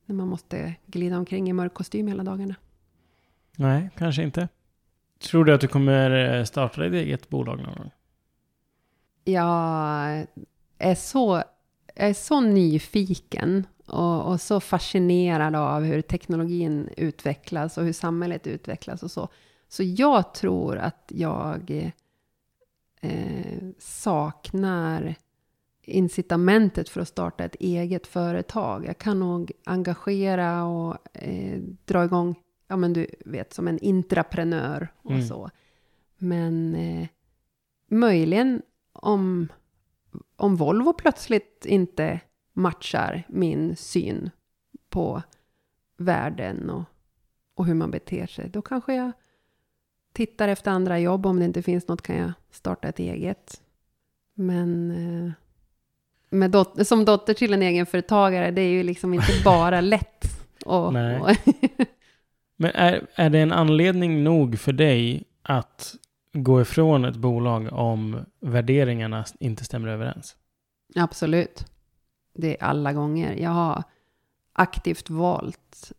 när man måste glida omkring i mörk kostym hela dagarna. Nej, kanske inte. Tror du att du kommer eh, starta ditt eget bolag någon gång? Jag är så, jag är så nyfiken och, och så fascinerad av hur teknologin utvecklas och hur samhället utvecklas och så. Så jag tror att jag eh, saknar incitamentet för att starta ett eget företag. Jag kan nog engagera och eh, dra igång, ja men du vet, som en intraprenör och Mm. så. Men eh, möjligen om, om Volvo plötsligt inte matchar min syn på världen och, och hur man beter sig, då kanske jag tittar efter andra jobb. Om det inte finns något kan jag starta ett eget. Men eh, med dot- som dotter till en egenföretagare, det är ju liksom inte bara lätt. Och, Nej. och Men är, är det en anledning nog för dig att gå ifrån ett bolag om värderingarna inte stämmer överens? Absolut. Det är alla gånger. Jag har aktivt valt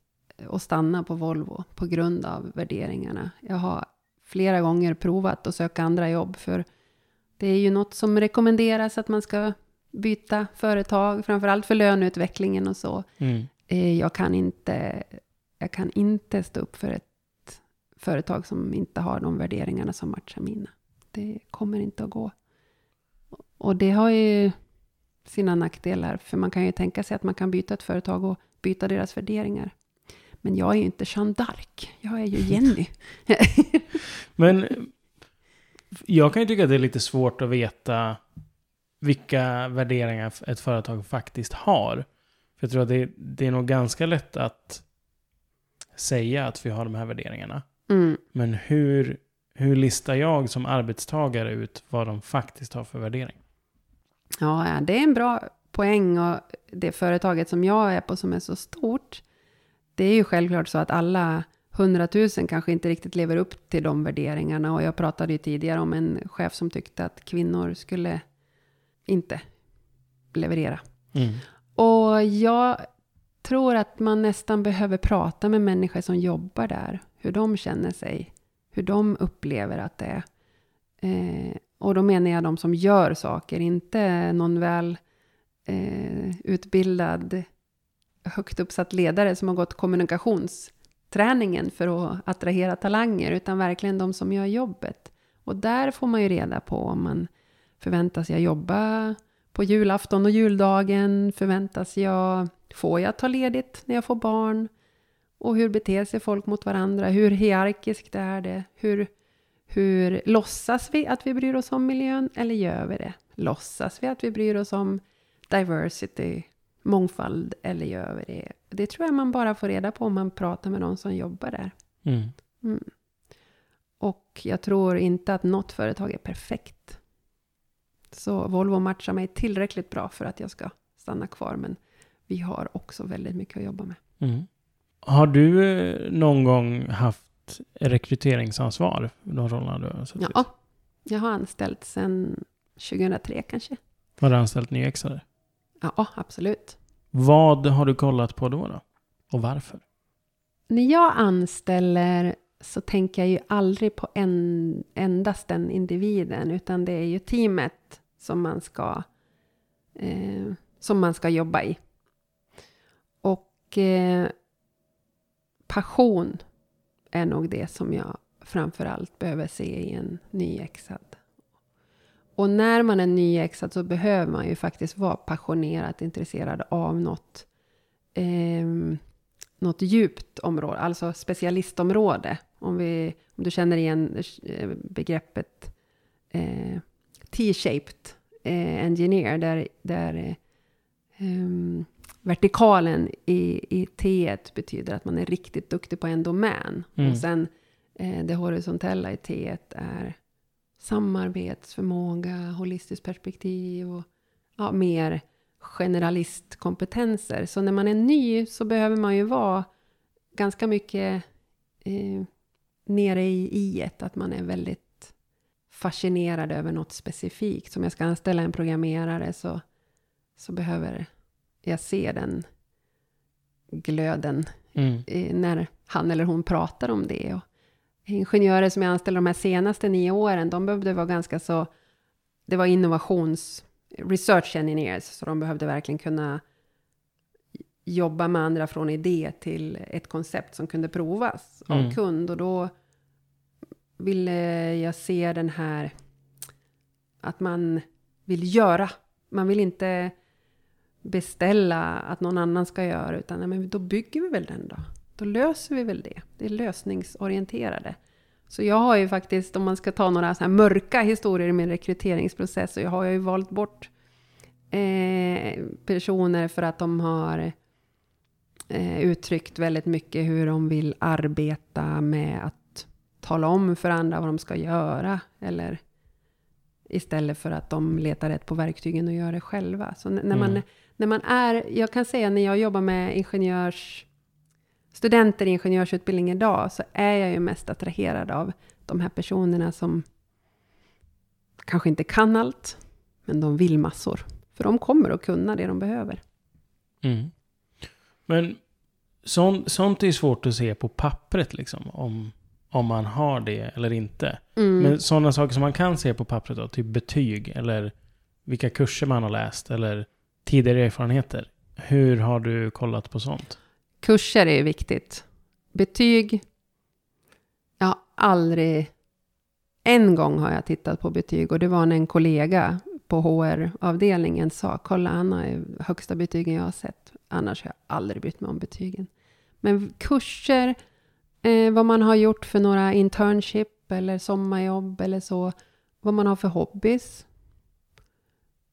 att stanna på Volvo på grund av värderingarna. Jag har flera gånger provat att söka andra jobb för det är ju något som rekommenderas att man ska byta företag, framförallt för löneutvecklingen och så. Mm. Eh, Jag kan inte, jag kan inte stå upp för ett företag som inte har de värderingarna som matchar mina. Det kommer inte att gå. Och det har ju sina nackdelar, för man kan ju tänka sig att man kan byta ett företag och byta deras värderingar. Men jag är ju inte Jeanne d'Arc, jag är ju Jenny. Men jag kan ju tycka att det är lite svårt att veta vilka värderingar ett företag faktiskt har. För jag tror att det, det är nog ganska lätt att säga att vi har de här värderingarna. Mm. Men hur, hur listar jag som arbetstagare ut vad de faktiskt har för värdering? Ja, det är en bra poäng och det företaget som jag är på som är så stort, det är ju självklart så att alla hundratusen kanske inte riktigt lever upp till de värderingarna och jag pratade ju tidigare om en chef som tyckte att kvinnor skulle inte leverera. Mm. Och jag tror att man nästan behöver prata med människor som jobbar där. Hur de känner sig. Hur de upplever att det är. Eh, och då menar jag de som gör saker, inte någon väl eh, utbildad, högt uppsatt ledare som har gått kommunikationsträningen för att attrahera talanger, utan verkligen de som gör jobbet. Och där får man ju reda på om man förväntas jag jobba på julafton och juldagen, förväntas jag, får jag ta ledigt när jag får barn? Och hur beter sig folk mot varandra? Hur hierarkiskt är det? Hur, hur låtsas vi att vi bryr oss om miljön eller gör vi det? Låtsas vi att vi bryr oss om diversity, mångfald eller gör vi det? Det tror jag man bara får reda på om man pratar med någon som jobbar där. Mm. Mm. Och jag tror inte att något företag är perfekt. Så Volvo matchar mig tillräckligt bra för att jag ska stanna kvar. Men vi har också väldigt mycket att jobba med. Mm. Har du eh, någon gång haft rekryteringsansvar? De rollerna du har suttit? Ja, jag har anställt sedan 2003 kanske. Har du anställt nyexare? Ja, absolut. Vad har du kollat på då? då? Och varför? När jag anställer så tänker jag ju aldrig på en, endast den individen, utan det är ju teamet som man ska, eh, som man ska jobba i. Och eh, passion är nog det som jag framför allt behöver se i en nyexad. Och när man är nyexad så behöver man ju faktiskt vara passionerat intresserad av något, eh, något djupt område, alltså specialistområde. Om, vi, om du känner igen eh, begreppet eh, T-shaped eh, engineer, där, där um, vertikalen i, i T1 betyder att man är riktigt duktig på en domän. Mm. Och sen eh, det horisontella i T1 är samarbetsförmåga, holistiskt perspektiv och ja, mer generalistkompetenser. Så när man är ny så behöver man ju vara ganska mycket eh, nere i i ett, att man är väldigt fascinerad över något specifikt. Som jag ska anställa en programmerare så, så behöver jag se den glöden Mm. när han eller hon pratar om det. Och ingenjörer som jag anställde de här senaste nio åren, de behövde vara ganska så... Det var innovations... Research engineers, så de behövde verkligen kunna jobba med andra från idé till ett koncept som kunde provas av Mm. kund. Och då ville jag se den här... Att man vill göra. Man vill inte beställa att någon annan ska göra, utan nej, men då bygger vi väl den då. Då löser vi väl det. Det är lösningsorienterade. Så jag har ju faktiskt, om man ska ta några så här mörka historier i min rekryteringsprocess, så jag har jag ju valt bort eh, personer för att de har eh, uttryckt väldigt mycket hur de vill arbeta med att tala om för andra vad de ska göra. Eller istället för att de letar rätt på verktygen och gör det själva. Så när man, Mm. när man är, jag kan säga när jag jobbar med ingenjörs, studenter i ingenjörsutbildning idag, så är jag ju mest attraherad av de här personerna som kanske inte kan allt, men de vill massor. För de kommer att kunna det de behöver. Mm. Men sånt, sånt är svårt att se på pappret liksom. Om, om man har det eller inte. Mm. Men sådana saker som man kan se på pappret då, typ betyg eller vilka kurser man har läst eller tidigare erfarenheter. Hur har du kollat på sånt? Kurser är ju viktigt. Betyg. Jag har aldrig... En gång har jag tittat på betyg och det var när en kollega på HR-avdelningen sa kolla han ju högsta betygen jag har sett. Annars har jag aldrig brytt mig om betygen. Men kurser, eh, vad man har gjort för några internship eller sommarjobb eller så. Vad man har för hobbys.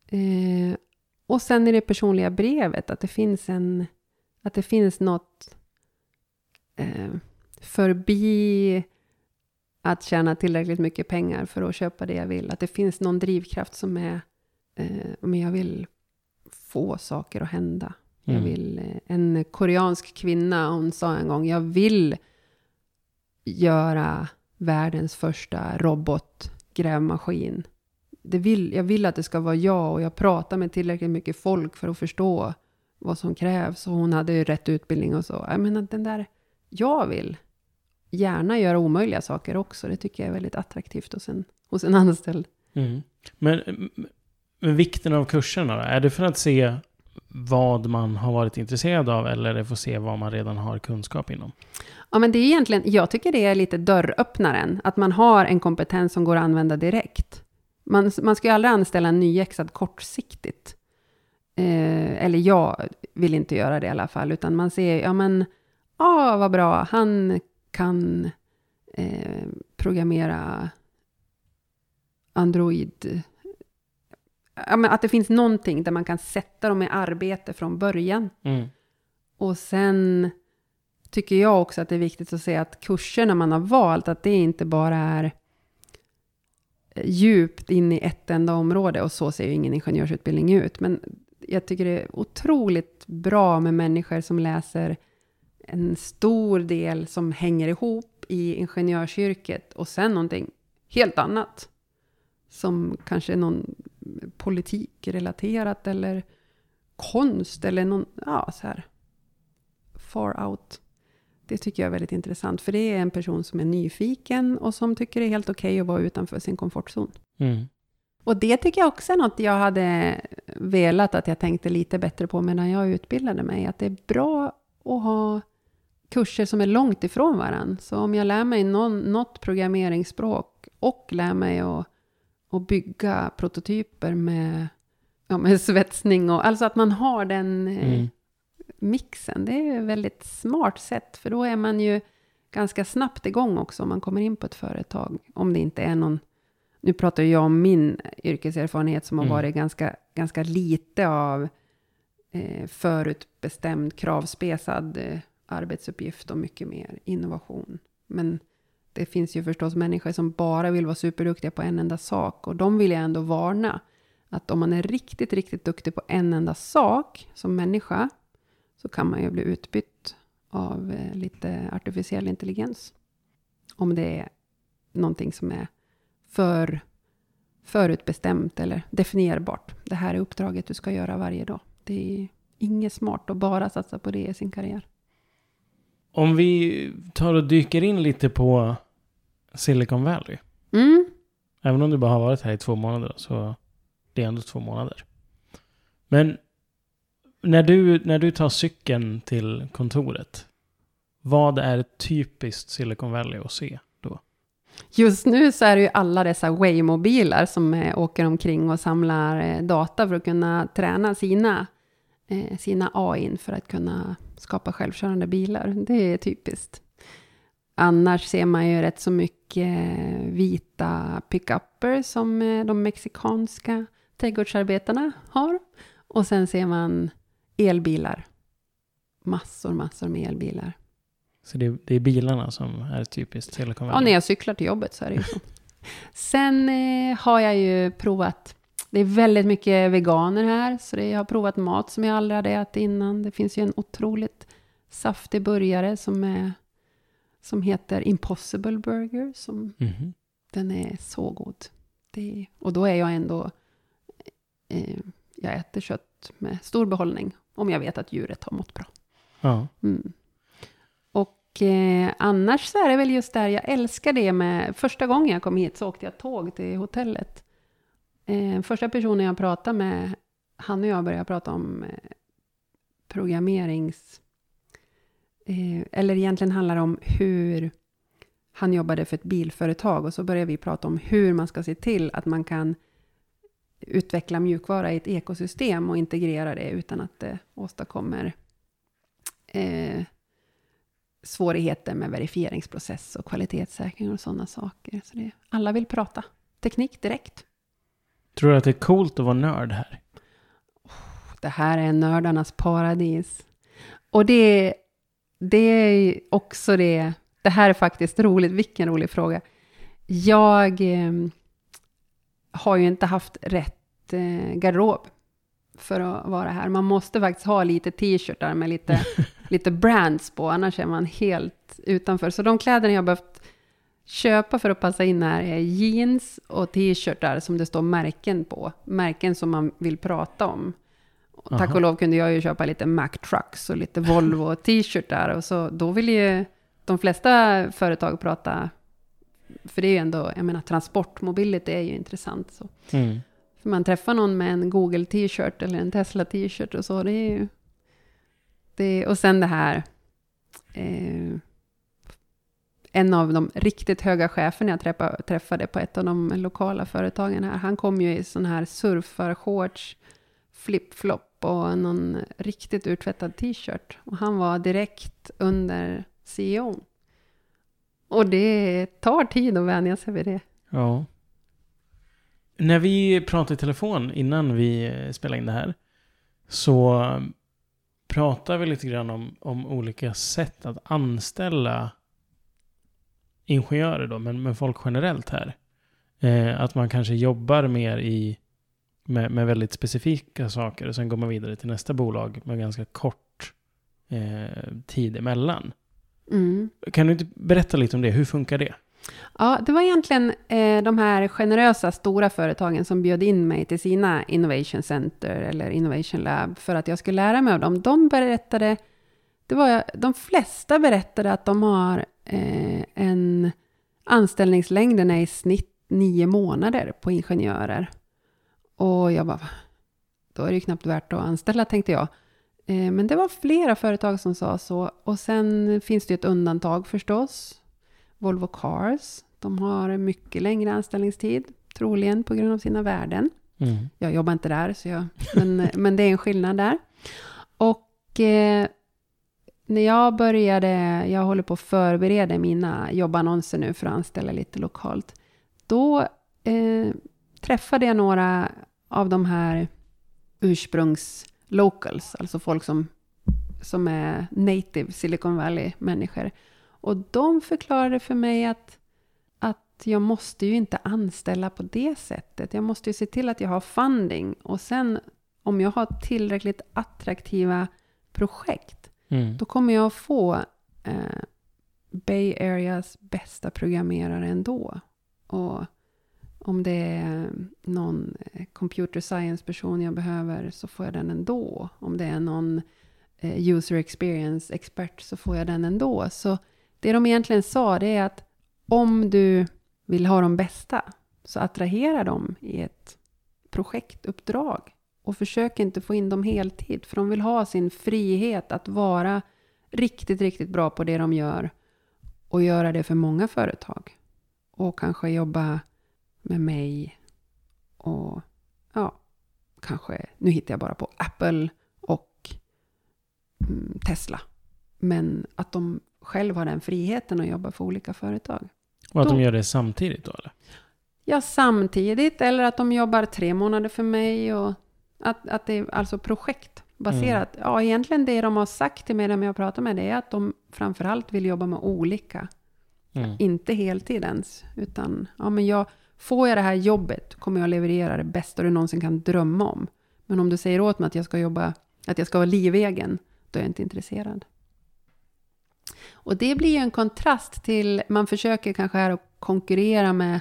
Eh, och sen i det personliga brevet att det finns en att det finns något eh, förbi att tjäna tillräckligt mycket pengar för att köpa det jag vill. Att det finns någon drivkraft som är, eh, men jag vill få saker att hända. Jag Mm. vill, eh, en koreansk kvinna, hon sa en gång, jag vill göra världens första robotgrävmaskin. det vill, jag vill att det ska vara jag och jag pratar med tillräckligt mycket folk för att förstå vad som krävs. Och hon hade ju rätt utbildning och så. Jag menar den där, jag vill gärna göra omöjliga saker också. Det tycker jag är väldigt attraktivt hos en, hos en anställd. Mm. Men, men vikten av kurserna då? Är det för att se vad man har varit intresserad av eller det får se vad man redan har kunskap inom? Ja, men det är egentligen, jag tycker det är lite dörröppnaren. Att man har en kompetens som går att använda direkt. Man, man ska ju aldrig anställa en nyexad kortsiktigt. Eh, eller jag vill inte göra det i alla fall, utan man ser, ja men, ja ah, vad bra, han kan eh, programmera Android. Att det finns någonting där man kan sätta dem i arbete från början. Mm. Och sen tycker jag också att det är viktigt att se att kurserna man har valt, att det inte bara är djupt in i ett enda område och så ser ju ingen ingenjörsutbildning ut. Men jag tycker det är otroligt bra med människor som läser en stor del som hänger ihop i ingenjörsyrket och sen någonting helt annat. Som kanske någon politikrelaterat eller konst eller någon, ja så här, far out. Det tycker jag är väldigt intressant, för det är en person som är nyfiken och som tycker det är helt okej okay att vara utanför sin komfortzon. Mm. Och det tycker jag också är något jag hade velat att jag tänkte lite bättre på medan jag utbildade mig. Att det är bra att ha kurser som är långt ifrån varandra. Så om jag lär mig någon, något programmeringsspråk och lär mig att, att bygga prototyper med, ja, med svetsning och alltså att man har den eh, mm. mixen. Det är ett väldigt smart sätt för då är man ju ganska snabbt igång också om man kommer in på ett företag. Om det inte är någon nu pratar jag om min yrkeserfarenhet som har mm. varit ganska, ganska lite av eh, förutbestämd, kravspesad eh, arbetsuppgift och mycket mer innovation. Men det finns ju förstås människor som bara vill vara superduktiga på en enda sak och de vill jag ändå varna. Att om man är riktigt, riktigt duktig på en enda sak som människa så kan man ju bli utbytt av eh, lite artificiell intelligens. Om det är någonting som är för förutbestämt eller definierbart. Det här är uppdraget du ska göra varje dag. Det är inget smart att bara satsa på det i sin karriär. Om vi tar och dyker in lite på Silicon Valley. Mm. Även om du bara har varit här i två månader så det är ändå två månader. Men när du, när du tar cykeln till kontoret, vad är typiskt Silicon Valley att se? Just nu så är det ju alla dessa Waymo-bilar som eh, åker omkring och samlar eh, data för att kunna träna sina, sina AI för att kunna skapa självkörande bilar. Det är typiskt. Annars ser man ju rätt så mycket vita pickuper som de mexikanska trädgårdsarbetarna har. Och sen ser man elbilar. Massor, massor med elbilar. Så det, det, är bilarna som är typiskt Silicon Valley? Ja, när jag cyklar till jobbet så är det ju så. Sen eh, har jag ju provat, det är väldigt mycket veganer här, så jag har provat mat som jag aldrig hade ätit innan. Det finns ju en otroligt saftig burgare som, är, som heter Impossible Burger. Som, mm. Den är så god. Det, och då är jag ändå, eh, jag äter kött med stor behållning, om jag vet att djuret har mått bra. Ja. Mm. Och eh, annars så är det väl just där, jag älskar det med, första gången jag kom hit så åkte jag tåg till hotellet. Eh, första personen jag pratade med, han och jag började prata om eh, programmerings... Eh, eller egentligen handlar det om hur han jobbade för ett bilföretag och så började vi prata om hur man ska se till att man kan utveckla mjukvara i ett ekosystem och integrera det utan att det åstadkommer eh, svårigheter med verifieringsprocess och kvalitetssäkring och sådana saker. Så det, alla vill prata teknik direkt. Tror du att det är coolt att vara nörd här? Det här är nördarnas paradis. Och det, det är också det, det här är faktiskt roligt, vilken rolig fråga. Jag eh, har ju inte haft rätt eh, garderob för att vara här. Man måste faktiskt ha lite t-shirtar med lite, lite brands på, annars är man helt utanför. Så de kläderna jag behövt köpa för att passa in här är jeans och t-shirtar som det står märken på. Märken som man vill prata om. Och tack Aha. och lov kunde jag ju köpa lite Mack Trucks och lite Volvo t-shirtar. Och så då vill ju de flesta företag prata, för det är ju ändå, jag menar transportmobility är ju intressant. Så. Mm. För man träffar någon med en Google t-shirt eller en Tesla t-shirt och så, det är ju... Det, och sen det här... Eh, en av de riktigt höga cheferna jag träffade på ett av de lokala företagen här, han kom ju i sån här surfarshorts, flip-flop och någon riktigt urtvättad t-shirt. Och han var direkt under CEO. Och det tar tid att vänja sig vid det. Ja. När vi pratade i telefon innan vi spelade in det här så pratar pratade vi lite grann om, om olika sätt att anställa ingenjörer då, men, men folk generellt här. Eh, att man kanske jobbar mer i, med, med väldigt specifika saker och sen går man vidare till nästa bolag med ganska kort eh, tid emellan. Mm. Kan du inte berätta lite om det? Hur funkar det? Ja, det var egentligen eh, de här generösa stora företagen som bjöd in mig till sina Innovation Center eller Innovation Lab för att jag skulle lära mig av dem. De berättade, det var, de flesta berättade att de har eh, en anställningslängden är i snitt nio månader på ingenjörer. Och jag bara, "Va? då är det ju knappt värt att anställa tänkte jag. Eh, men det var flera företag som sa så. Och sen finns det ju ett undantag förstås. Volvo Cars. De har mycket längre anställningstid, troligen på grund av sina värden. Mm. Jag jobbar inte där, så jag, men, men det är en skillnad där. Och eh, när jag började, jag håller på att förbereda mina jobbannonser nu för att anställa lite lokalt. Då eh, träffade jag några av de här ursprungs-locals, alltså folk som, som är native Silicon Valley-människor. Och de förklarade för mig att, att jag måste ju inte anställa på det sättet. Jag måste ju se till att jag har funding. Och sen om jag har tillräckligt attraktiva projekt, Mm. då kommer jag få eh, Bay Areas bästa programmerare ändå. Och om det är någon eh, computer science-person jag behöver så får jag den ändå. Om det är någon eh, user experience-expert så får jag den ändå. Så det de egentligen sa det är att om du vill ha de bästa så attrahera dem i ett projektuppdrag. Och försök inte få in dem heltid, för de vill ha sin frihet att vara riktigt, riktigt bra på det de gör och göra det för många företag. Och kanske jobba med mig och ja, kanske, nu hittar jag bara på Apple och mm, Tesla. Men att de själv har den friheten att jobba för olika företag. Och att Då- de gör det samtidigt då eller? Ja, samtidigt eller att de jobbar tre månader för mig och att, att det är alltså projektbaserat. Ja, egentligen det de har sagt till mig när jag pratar med det är att de framförallt vill jobba med olika, Mm. inte heltid ens, utan ja, men jag, får jag det här jobbet kommer jag leverera det bästa du någonsin kan drömma om. Men om du säger åt mig att jag ska jobba, att jag ska vara livegen, då är jag inte intresserad. Och det blir ju en kontrast till, man försöker kanske här att konkurrera med,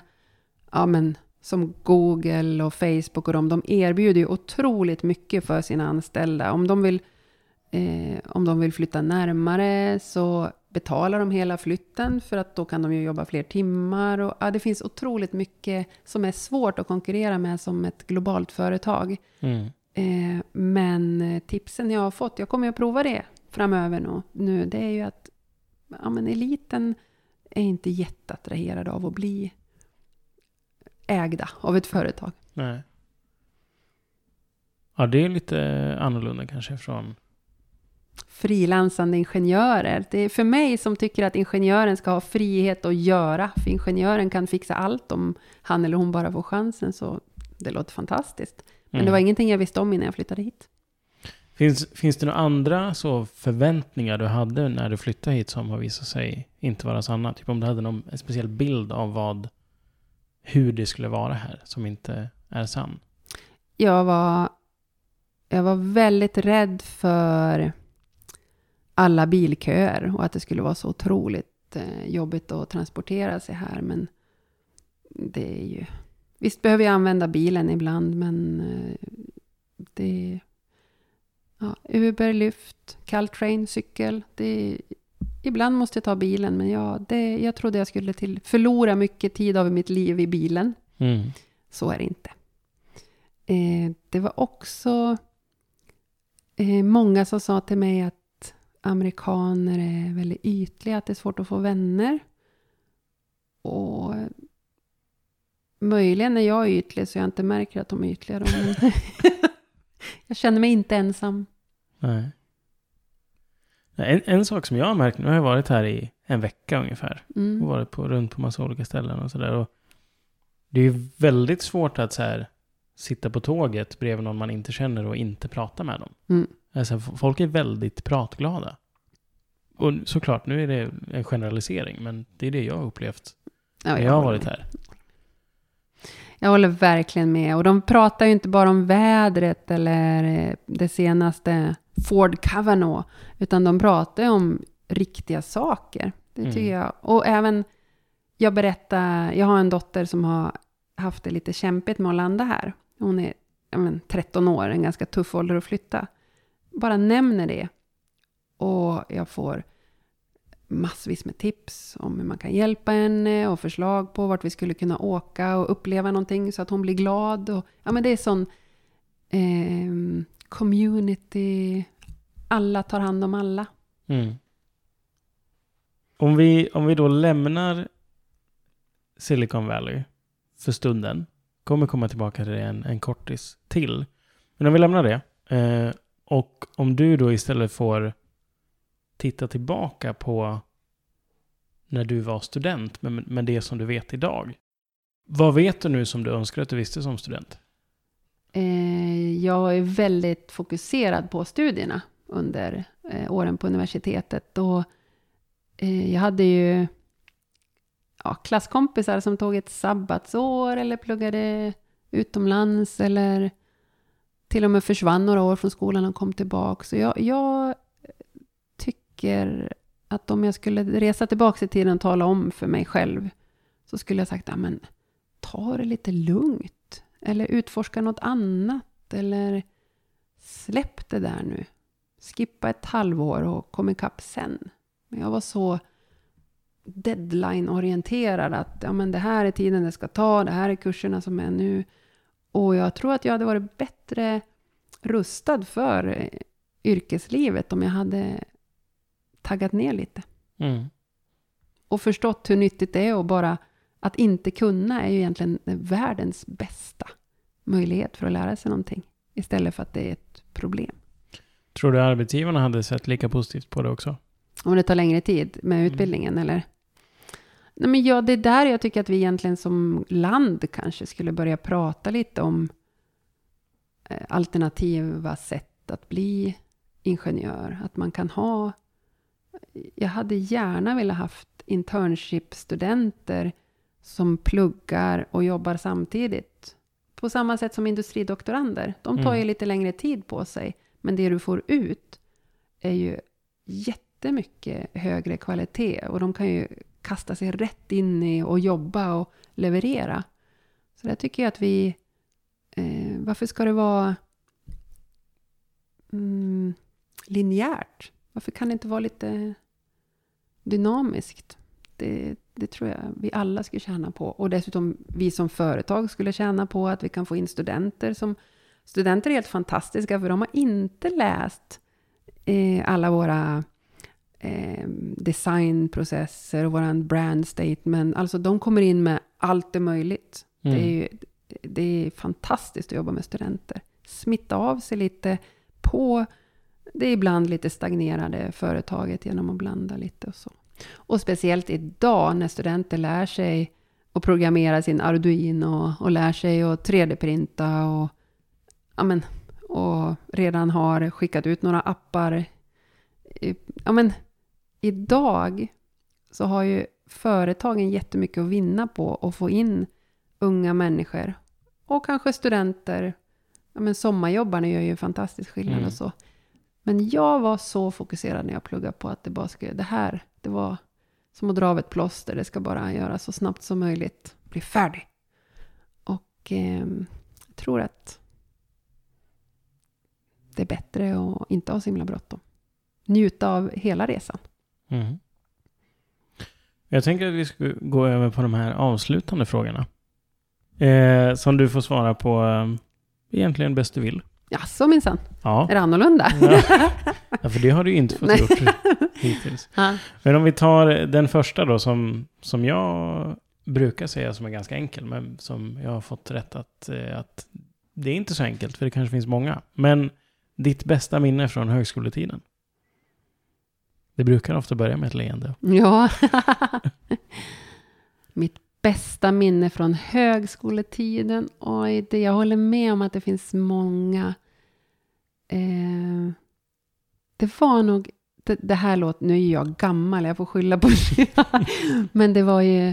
ja men som Google och Facebook och de, de erbjuder ju otroligt mycket för sina anställda. Om de vill, eh, om de vill flytta närmare så betalar de hela flytten för att då kan de ju jobba fler timmar. Och, ja, det finns otroligt mycket som är svårt att konkurrera med som ett globalt företag. Mm. Eh, men tipsen jag har fått, jag kommer att prova det framöver nu, nu det är ju att ja, men eliten är inte jätteattraherad av att bli ägda av ett företag. Nej. Ja, det är lite annorlunda kanske från... Frilansande ingenjörer. Det är för mig som tycker att ingenjören ska ha frihet att göra. För ingenjören kan fixa allt om han eller hon bara får chansen. Så det låter fantastiskt. Men Mm. det var ingenting jag visste om innan jag flyttade hit. Finns, finns det några andra så förväntningar du hade när du flyttade hit som har visat sig inte vara sanna? Typ om du hade någon speciell bild av vad, hur det skulle vara här som inte är sann? jag var, jag var väldigt rädd för alla bilköer och att det skulle vara så otroligt eh, jobbigt att transportera sig här. Men det är ju... Visst behöver jag använda bilen ibland, men eh, det... Ja, Uber, Lyft, Caltrain, cykel. Det, ibland måste jag ta bilen, men ja, det, jag trodde jag skulle till, förlora mycket tid av mitt liv i bilen. Mm. Så är det inte. Eh, det var också eh, många som sa till mig att amerikaner är väldigt ytliga, att det är svårt att få vänner. Och möjligen är jag ytlig så jag inte märker att de är ytliga. Då, jag känner mig inte ensam. Nej. En, en sak som jag har märkt, nu har jag varit här i en vecka ungefär. Och Mm. varit på, runt på massa olika ställen och sådär. Det är ju väldigt svårt att så här, sitta på tåget bredvid någon man inte känner och inte prata med dem. Mm. Alltså, folk är väldigt pratglada. Och såklart, nu är det en generalisering, men det är det jag har upplevt Ja, när jag har håller varit med. här. Jag håller verkligen med. Och de pratar ju inte bara om vädret eller eh, det senaste Ford Kavanaugh. Utan de pratar om riktiga saker. Det tycker Mm. jag. Och även, jag berättar, jag har en dotter som har haft det lite kämpigt med att landa här. Hon är men, 13 år, en ganska tuff ålder att flytta. Bara nämner det. Och jag får massvis med tips om hur man kan hjälpa henne och förslag på vart vi skulle kunna åka och uppleva någonting så att hon blir glad. Och, ja, men det är sån eh, community, alla tar hand om alla. Mm. Om, vi, om vi då lämnar Silicon Valley för stunden, kommer komma tillbaka till det en, en kortis till. Men om vi lämnar det, eh, och om du då istället får titta tillbaka på när du var student, med, med det som du vet idag. Vad vet du nu som du önskar att du visste som student? Eh, jag är väldigt fokuserad på studierna under eh, åren på universitetet. Och, eh, jag hade ju ja, klasskompisar som tog ett sabbatsår eller pluggade utomlands eller till och med försvann några år från skolan och kom tillbaka. Så jag, jag tycker att om jag skulle resa tillbaka i tiden och tala om för mig själv så skulle jag sagt, ja men ta det lite lugnt. Eller utforska något annat. Eller släpp det där nu. Skippa ett halvår och kom ikapp sen. Men jag var så deadline-orienterad att ja, men det här är tiden det ska ta, det här är kurserna som är nu. Och jag tror att jag hade varit bättre rustad för eh, yrkeslivet om jag hade taggat ner lite. Mm. Och förstått hur nyttigt det är och bara att inte kunna är ju egentligen världens bästa möjlighet för att lära sig någonting. Istället för att det är ett problem. Tror du arbetsgivarna hade sett lika positivt på det också? Om det tar längre tid med Mm. utbildningen eller? Nej, men ja, det är där jag tycker att vi egentligen som land kanske skulle börja prata lite om eh, alternativa sätt att bli ingenjör. Att man kan ha... Jag hade gärna velat haft internship-studenter som pluggar och jobbar samtidigt. På samma sätt som industridoktorander. De tar Mm. ju lite längre tid på sig. Men det du får ut är ju jättemycket högre kvalitet. Och de kan ju kasta sig rätt in i och jobba och leverera. Så där tycker jag att vi... Eh, varför ska det vara mm, linjärt? Varför kan det inte vara lite dynamiskt? Det, det tror jag vi alla skulle tjäna på. Och dessutom vi som företag skulle tjäna på att vi kan få in studenter som... Studenter är helt fantastiska för de har inte läst eh, alla våra eh, designprocesser och våran brand statement. Alltså de kommer in med allt är möjligt. Mm. Det, är ju, det är fantastiskt att jobba med studenter. Smitta av sig lite på det är ibland lite stagnerade företaget genom att blanda lite och så. Och speciellt idag när studenter lär sig att programmera sin Arduino och lär sig att 3D-printa och, ja men, och redan har skickat ut några appar. Ja men, idag så har ju företagen jättemycket att vinna på att få in unga människor och kanske studenter. Ja, men sommarjobbarna gör ju en fantastisk skillnad Mm. och så. Men jag var så fokuserad när jag pluggade på att det bara skulle, det här, det var, som att dra av ett plåster. Det ska bara göras så snabbt som möjligt. Bli färdig. Och eh, jag tror att det är bättre att inte ha så himla bråttom. Njuta av hela resan. Mm. Jag tänker att vi ska gå över på de här avslutande frågorna. Eh, som du får svara på eh, egentligen bäst du vill. Ja, så minsann. Ja. Är det annorlunda? Ja. ja, för det har du inte fått Nej. gjort hittills. Ja. Men om vi tar den första då som, som jag brukar säga som är ganska enkel, men som jag har fått rätt att, eh, att det är inte så enkelt, för det kanske finns många. Men ditt bästa minne från högskoletiden? Det brukar ofta börja med ett leende. Ja. Mitt bästa minne från högskoletiden. Oj, det, jag håller med om att det finns många. Eh, det var nog, det, det här låter, nu är jag gammal, jag får skylla på det. Men det var ju,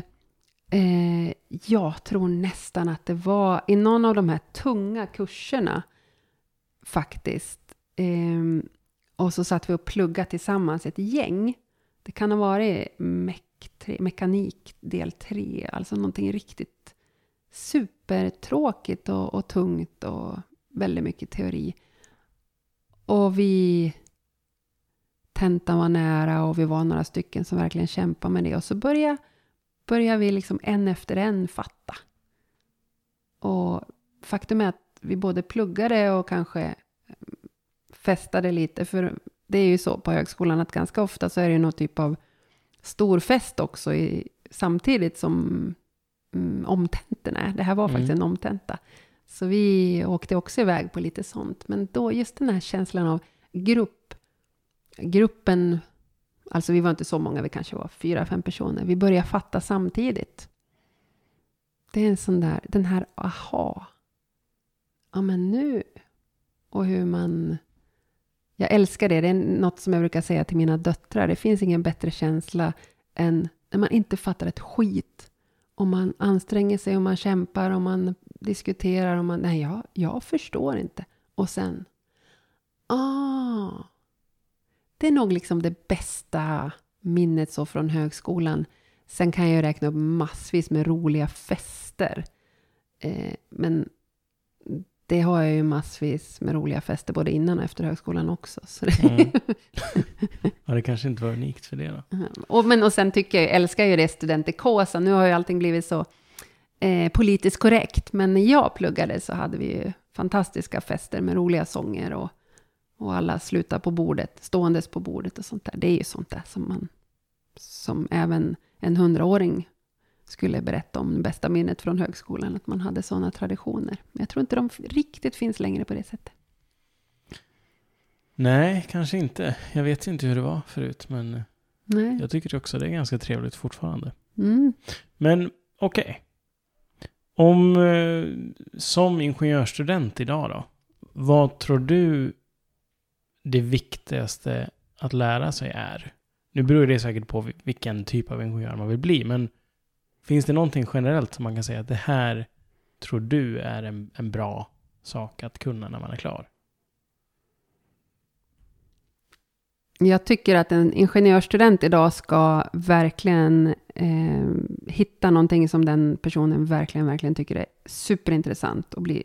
eh, jag tror nästan att det var i någon av de här tunga kurserna faktiskt. Eh, och så satt vi och pluggade tillsammans ett gäng. Det kan ha varit tre, mekanik del 3, alltså någonting riktigt supertråkigt och, och tungt och väldigt mycket teori. Och vi... Tentan var nära och vi var några stycken som verkligen kämpade med det. Och så började, började vi liksom en efter en fatta. Och faktum är att vi både pluggade och kanske eh, festade lite. För det är ju så på högskolan att ganska ofta så är det någon typ av stor fest också i, samtidigt som mm, omtentorna är. Det här var faktiskt Mm. en omtenta. Så vi åkte också iväg på lite sånt. Men då just den här känslan av grupp. Gruppen, alltså vi var inte så många, vi kanske var fyra, fem personer. Vi började fatta samtidigt. Det är en sån där, den här aha. Ja men nu. Och hur man jag älskar det. Det är något som jag brukar säga till mina döttrar. Det finns ingen bättre känsla än när man inte fattar ett skit. Om man anstränger sig, om man kämpar, om man diskuterar, om man... Nej, jag, jag förstår inte. Och sen... Ah! Det är nog liksom det bästa minnet så från högskolan. Sen kan jag räkna upp massvis med roliga fester. Eh, men det har jag ju massvis med roliga fester både innan och efter högskolan också. Så det, Mm. Ja, det kanske inte var unikt för det då. och, men, och sen tycker jag, jag älskar ju det studentikosa. Nu har ju allting blivit så eh, politiskt korrekt. Men när jag pluggade så hade vi ju fantastiska fester med roliga sånger och, och alla slutar på bordet, ståendes på bordet och sånt där. Det är ju sånt där som man, som även en hundraåring skulle berätta om bästa minnet från högskolan, att man hade sådana traditioner. Men jag tror inte de riktigt finns längre på det sättet. Nej, kanske inte. Jag vet inte hur det var förut, men Nej. jag tycker också det är ganska trevligt fortfarande. Mm. Men okej. Om eh, som ingenjörsstudent idag då. Vad tror du det viktigaste att lära sig är? Nu beror det säkert på vil- vilken typ av ingenjör man vill bli, men finns det någonting generellt som man kan säga att det här tror du är en, en bra sak att kunna när man är klar? Jag tycker att en ingenjörsstudent idag ska verkligen eh, hitta någonting som den personen verkligen, verkligen tycker är superintressant och bli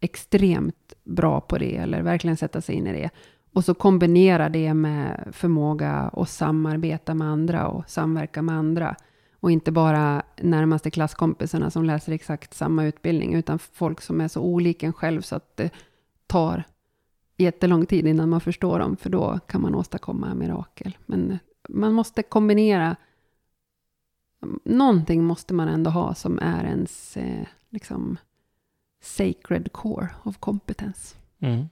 extremt bra på det eller verkligen sätta sig in i det. Och så kombinera det med förmåga att samarbeta med andra och samverka med andra. Och inte bara närmaste klasskompisarna som läser exakt samma utbildning, utan folk som är så olika en själv så att det tar jättelång tid innan man förstår dem, för då kan man åstadkomma mirakel. Men man måste kombinera, någonting måste man ändå ha som är ens eh, liksom sacred core of competence. Mm.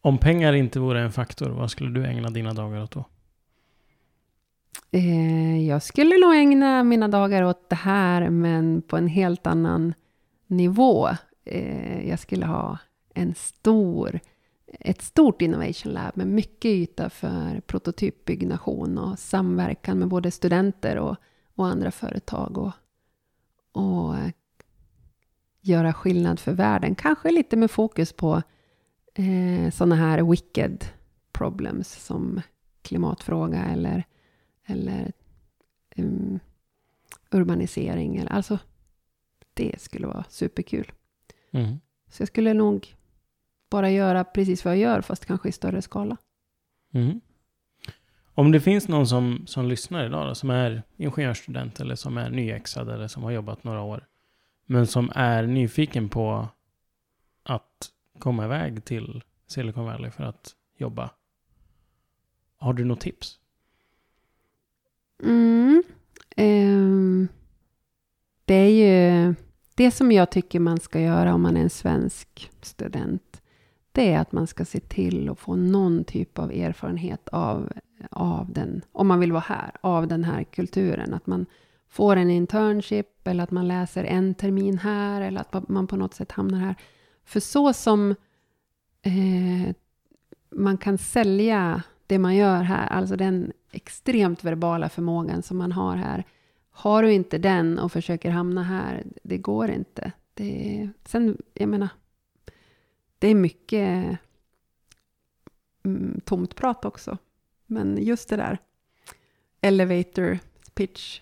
Om pengar inte vore en faktor, vad skulle du ägna dina dagar åt då? Eh, jag skulle nog ägna mina dagar åt det här, men på en helt annan nivå. Eh, jag skulle ha en stor, ett stort innovation lab med mycket yta för prototypbyggnation och samverkan med både studenter och, och andra företag. Och, och eh, göra skillnad för världen. Kanske lite med fokus på eh, sådana här wicked problems som klimatfråga eller eller um, urbanisering. Eller, alltså, det skulle vara superkul. Mm. Så jag skulle nog bara göra precis vad jag gör, fast kanske i större skala. Mm. Om det finns någon som, som lyssnar idag då, som är ingenjörsstudent eller som är nyexad eller som har jobbat några år, men som är nyfiken på att komma iväg till Silicon Valley för att jobba. Har du något tips? Mm. Eh, det är ju det som jag tycker man ska göra om man är en svensk student. Det är att man ska se till att få någon typ av erfarenhet av, av den, om man vill vara här, av den här kulturen. Att man får en internship eller att man läser en termin här eller att man på något sätt hamnar här. För så som eh, man kan sälja det man gör här, alltså den extremt verbala förmågan som man har här. Har du inte den och försöker hamna här, det går inte. Det, sen, jag menar, det är mycket mm, tomt prat också. Men just det där elevator pitch,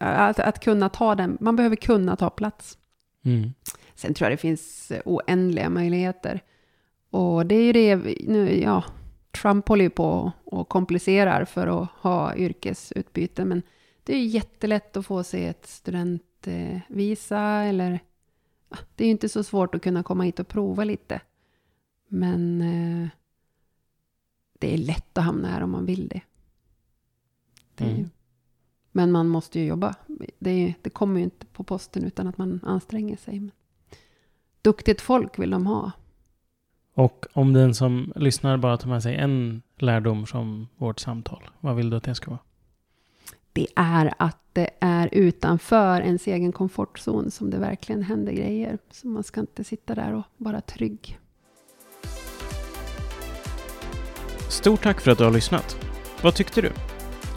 att, att kunna ta den, man behöver kunna ta plats. Mm. Sen tror jag det finns oändliga möjligheter. Och det är ju det, nu, ja, Trump håller ju på och komplicerar för att ha yrkesutbyte, men det är ju jättelätt att få sig ett studentvisa eller det är ju inte så svårt att kunna komma hit och prova lite. Men eh, det är lätt att hamna här om man vill det. det mm. ju, men man måste ju jobba. Det, är, det, kommer ju inte på posten utan att man anstränger sig. Men duktigt folk vill de ha. Och om den som lyssnar bara tar med sig en lärdom från vårt samtal, vad vill du att det ska vara? Det är att det är utanför ens egen komfortzon som det verkligen händer grejer. Så man ska inte sitta där och vara trygg. Stort tack för att du har lyssnat. Vad tyckte du?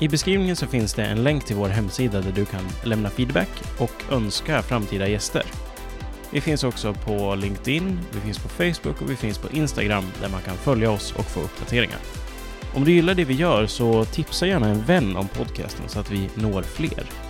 I beskrivningen så finns det en länk till vår hemsida där du kan lämna feedback och önska framtida gäster. Vi finns också på LinkedIn, vi finns på Facebook och vi finns på Instagram där man kan följa oss och få uppdateringar. Om du gillar det vi gör så tipsa gärna en vän om podcasten så att vi når fler.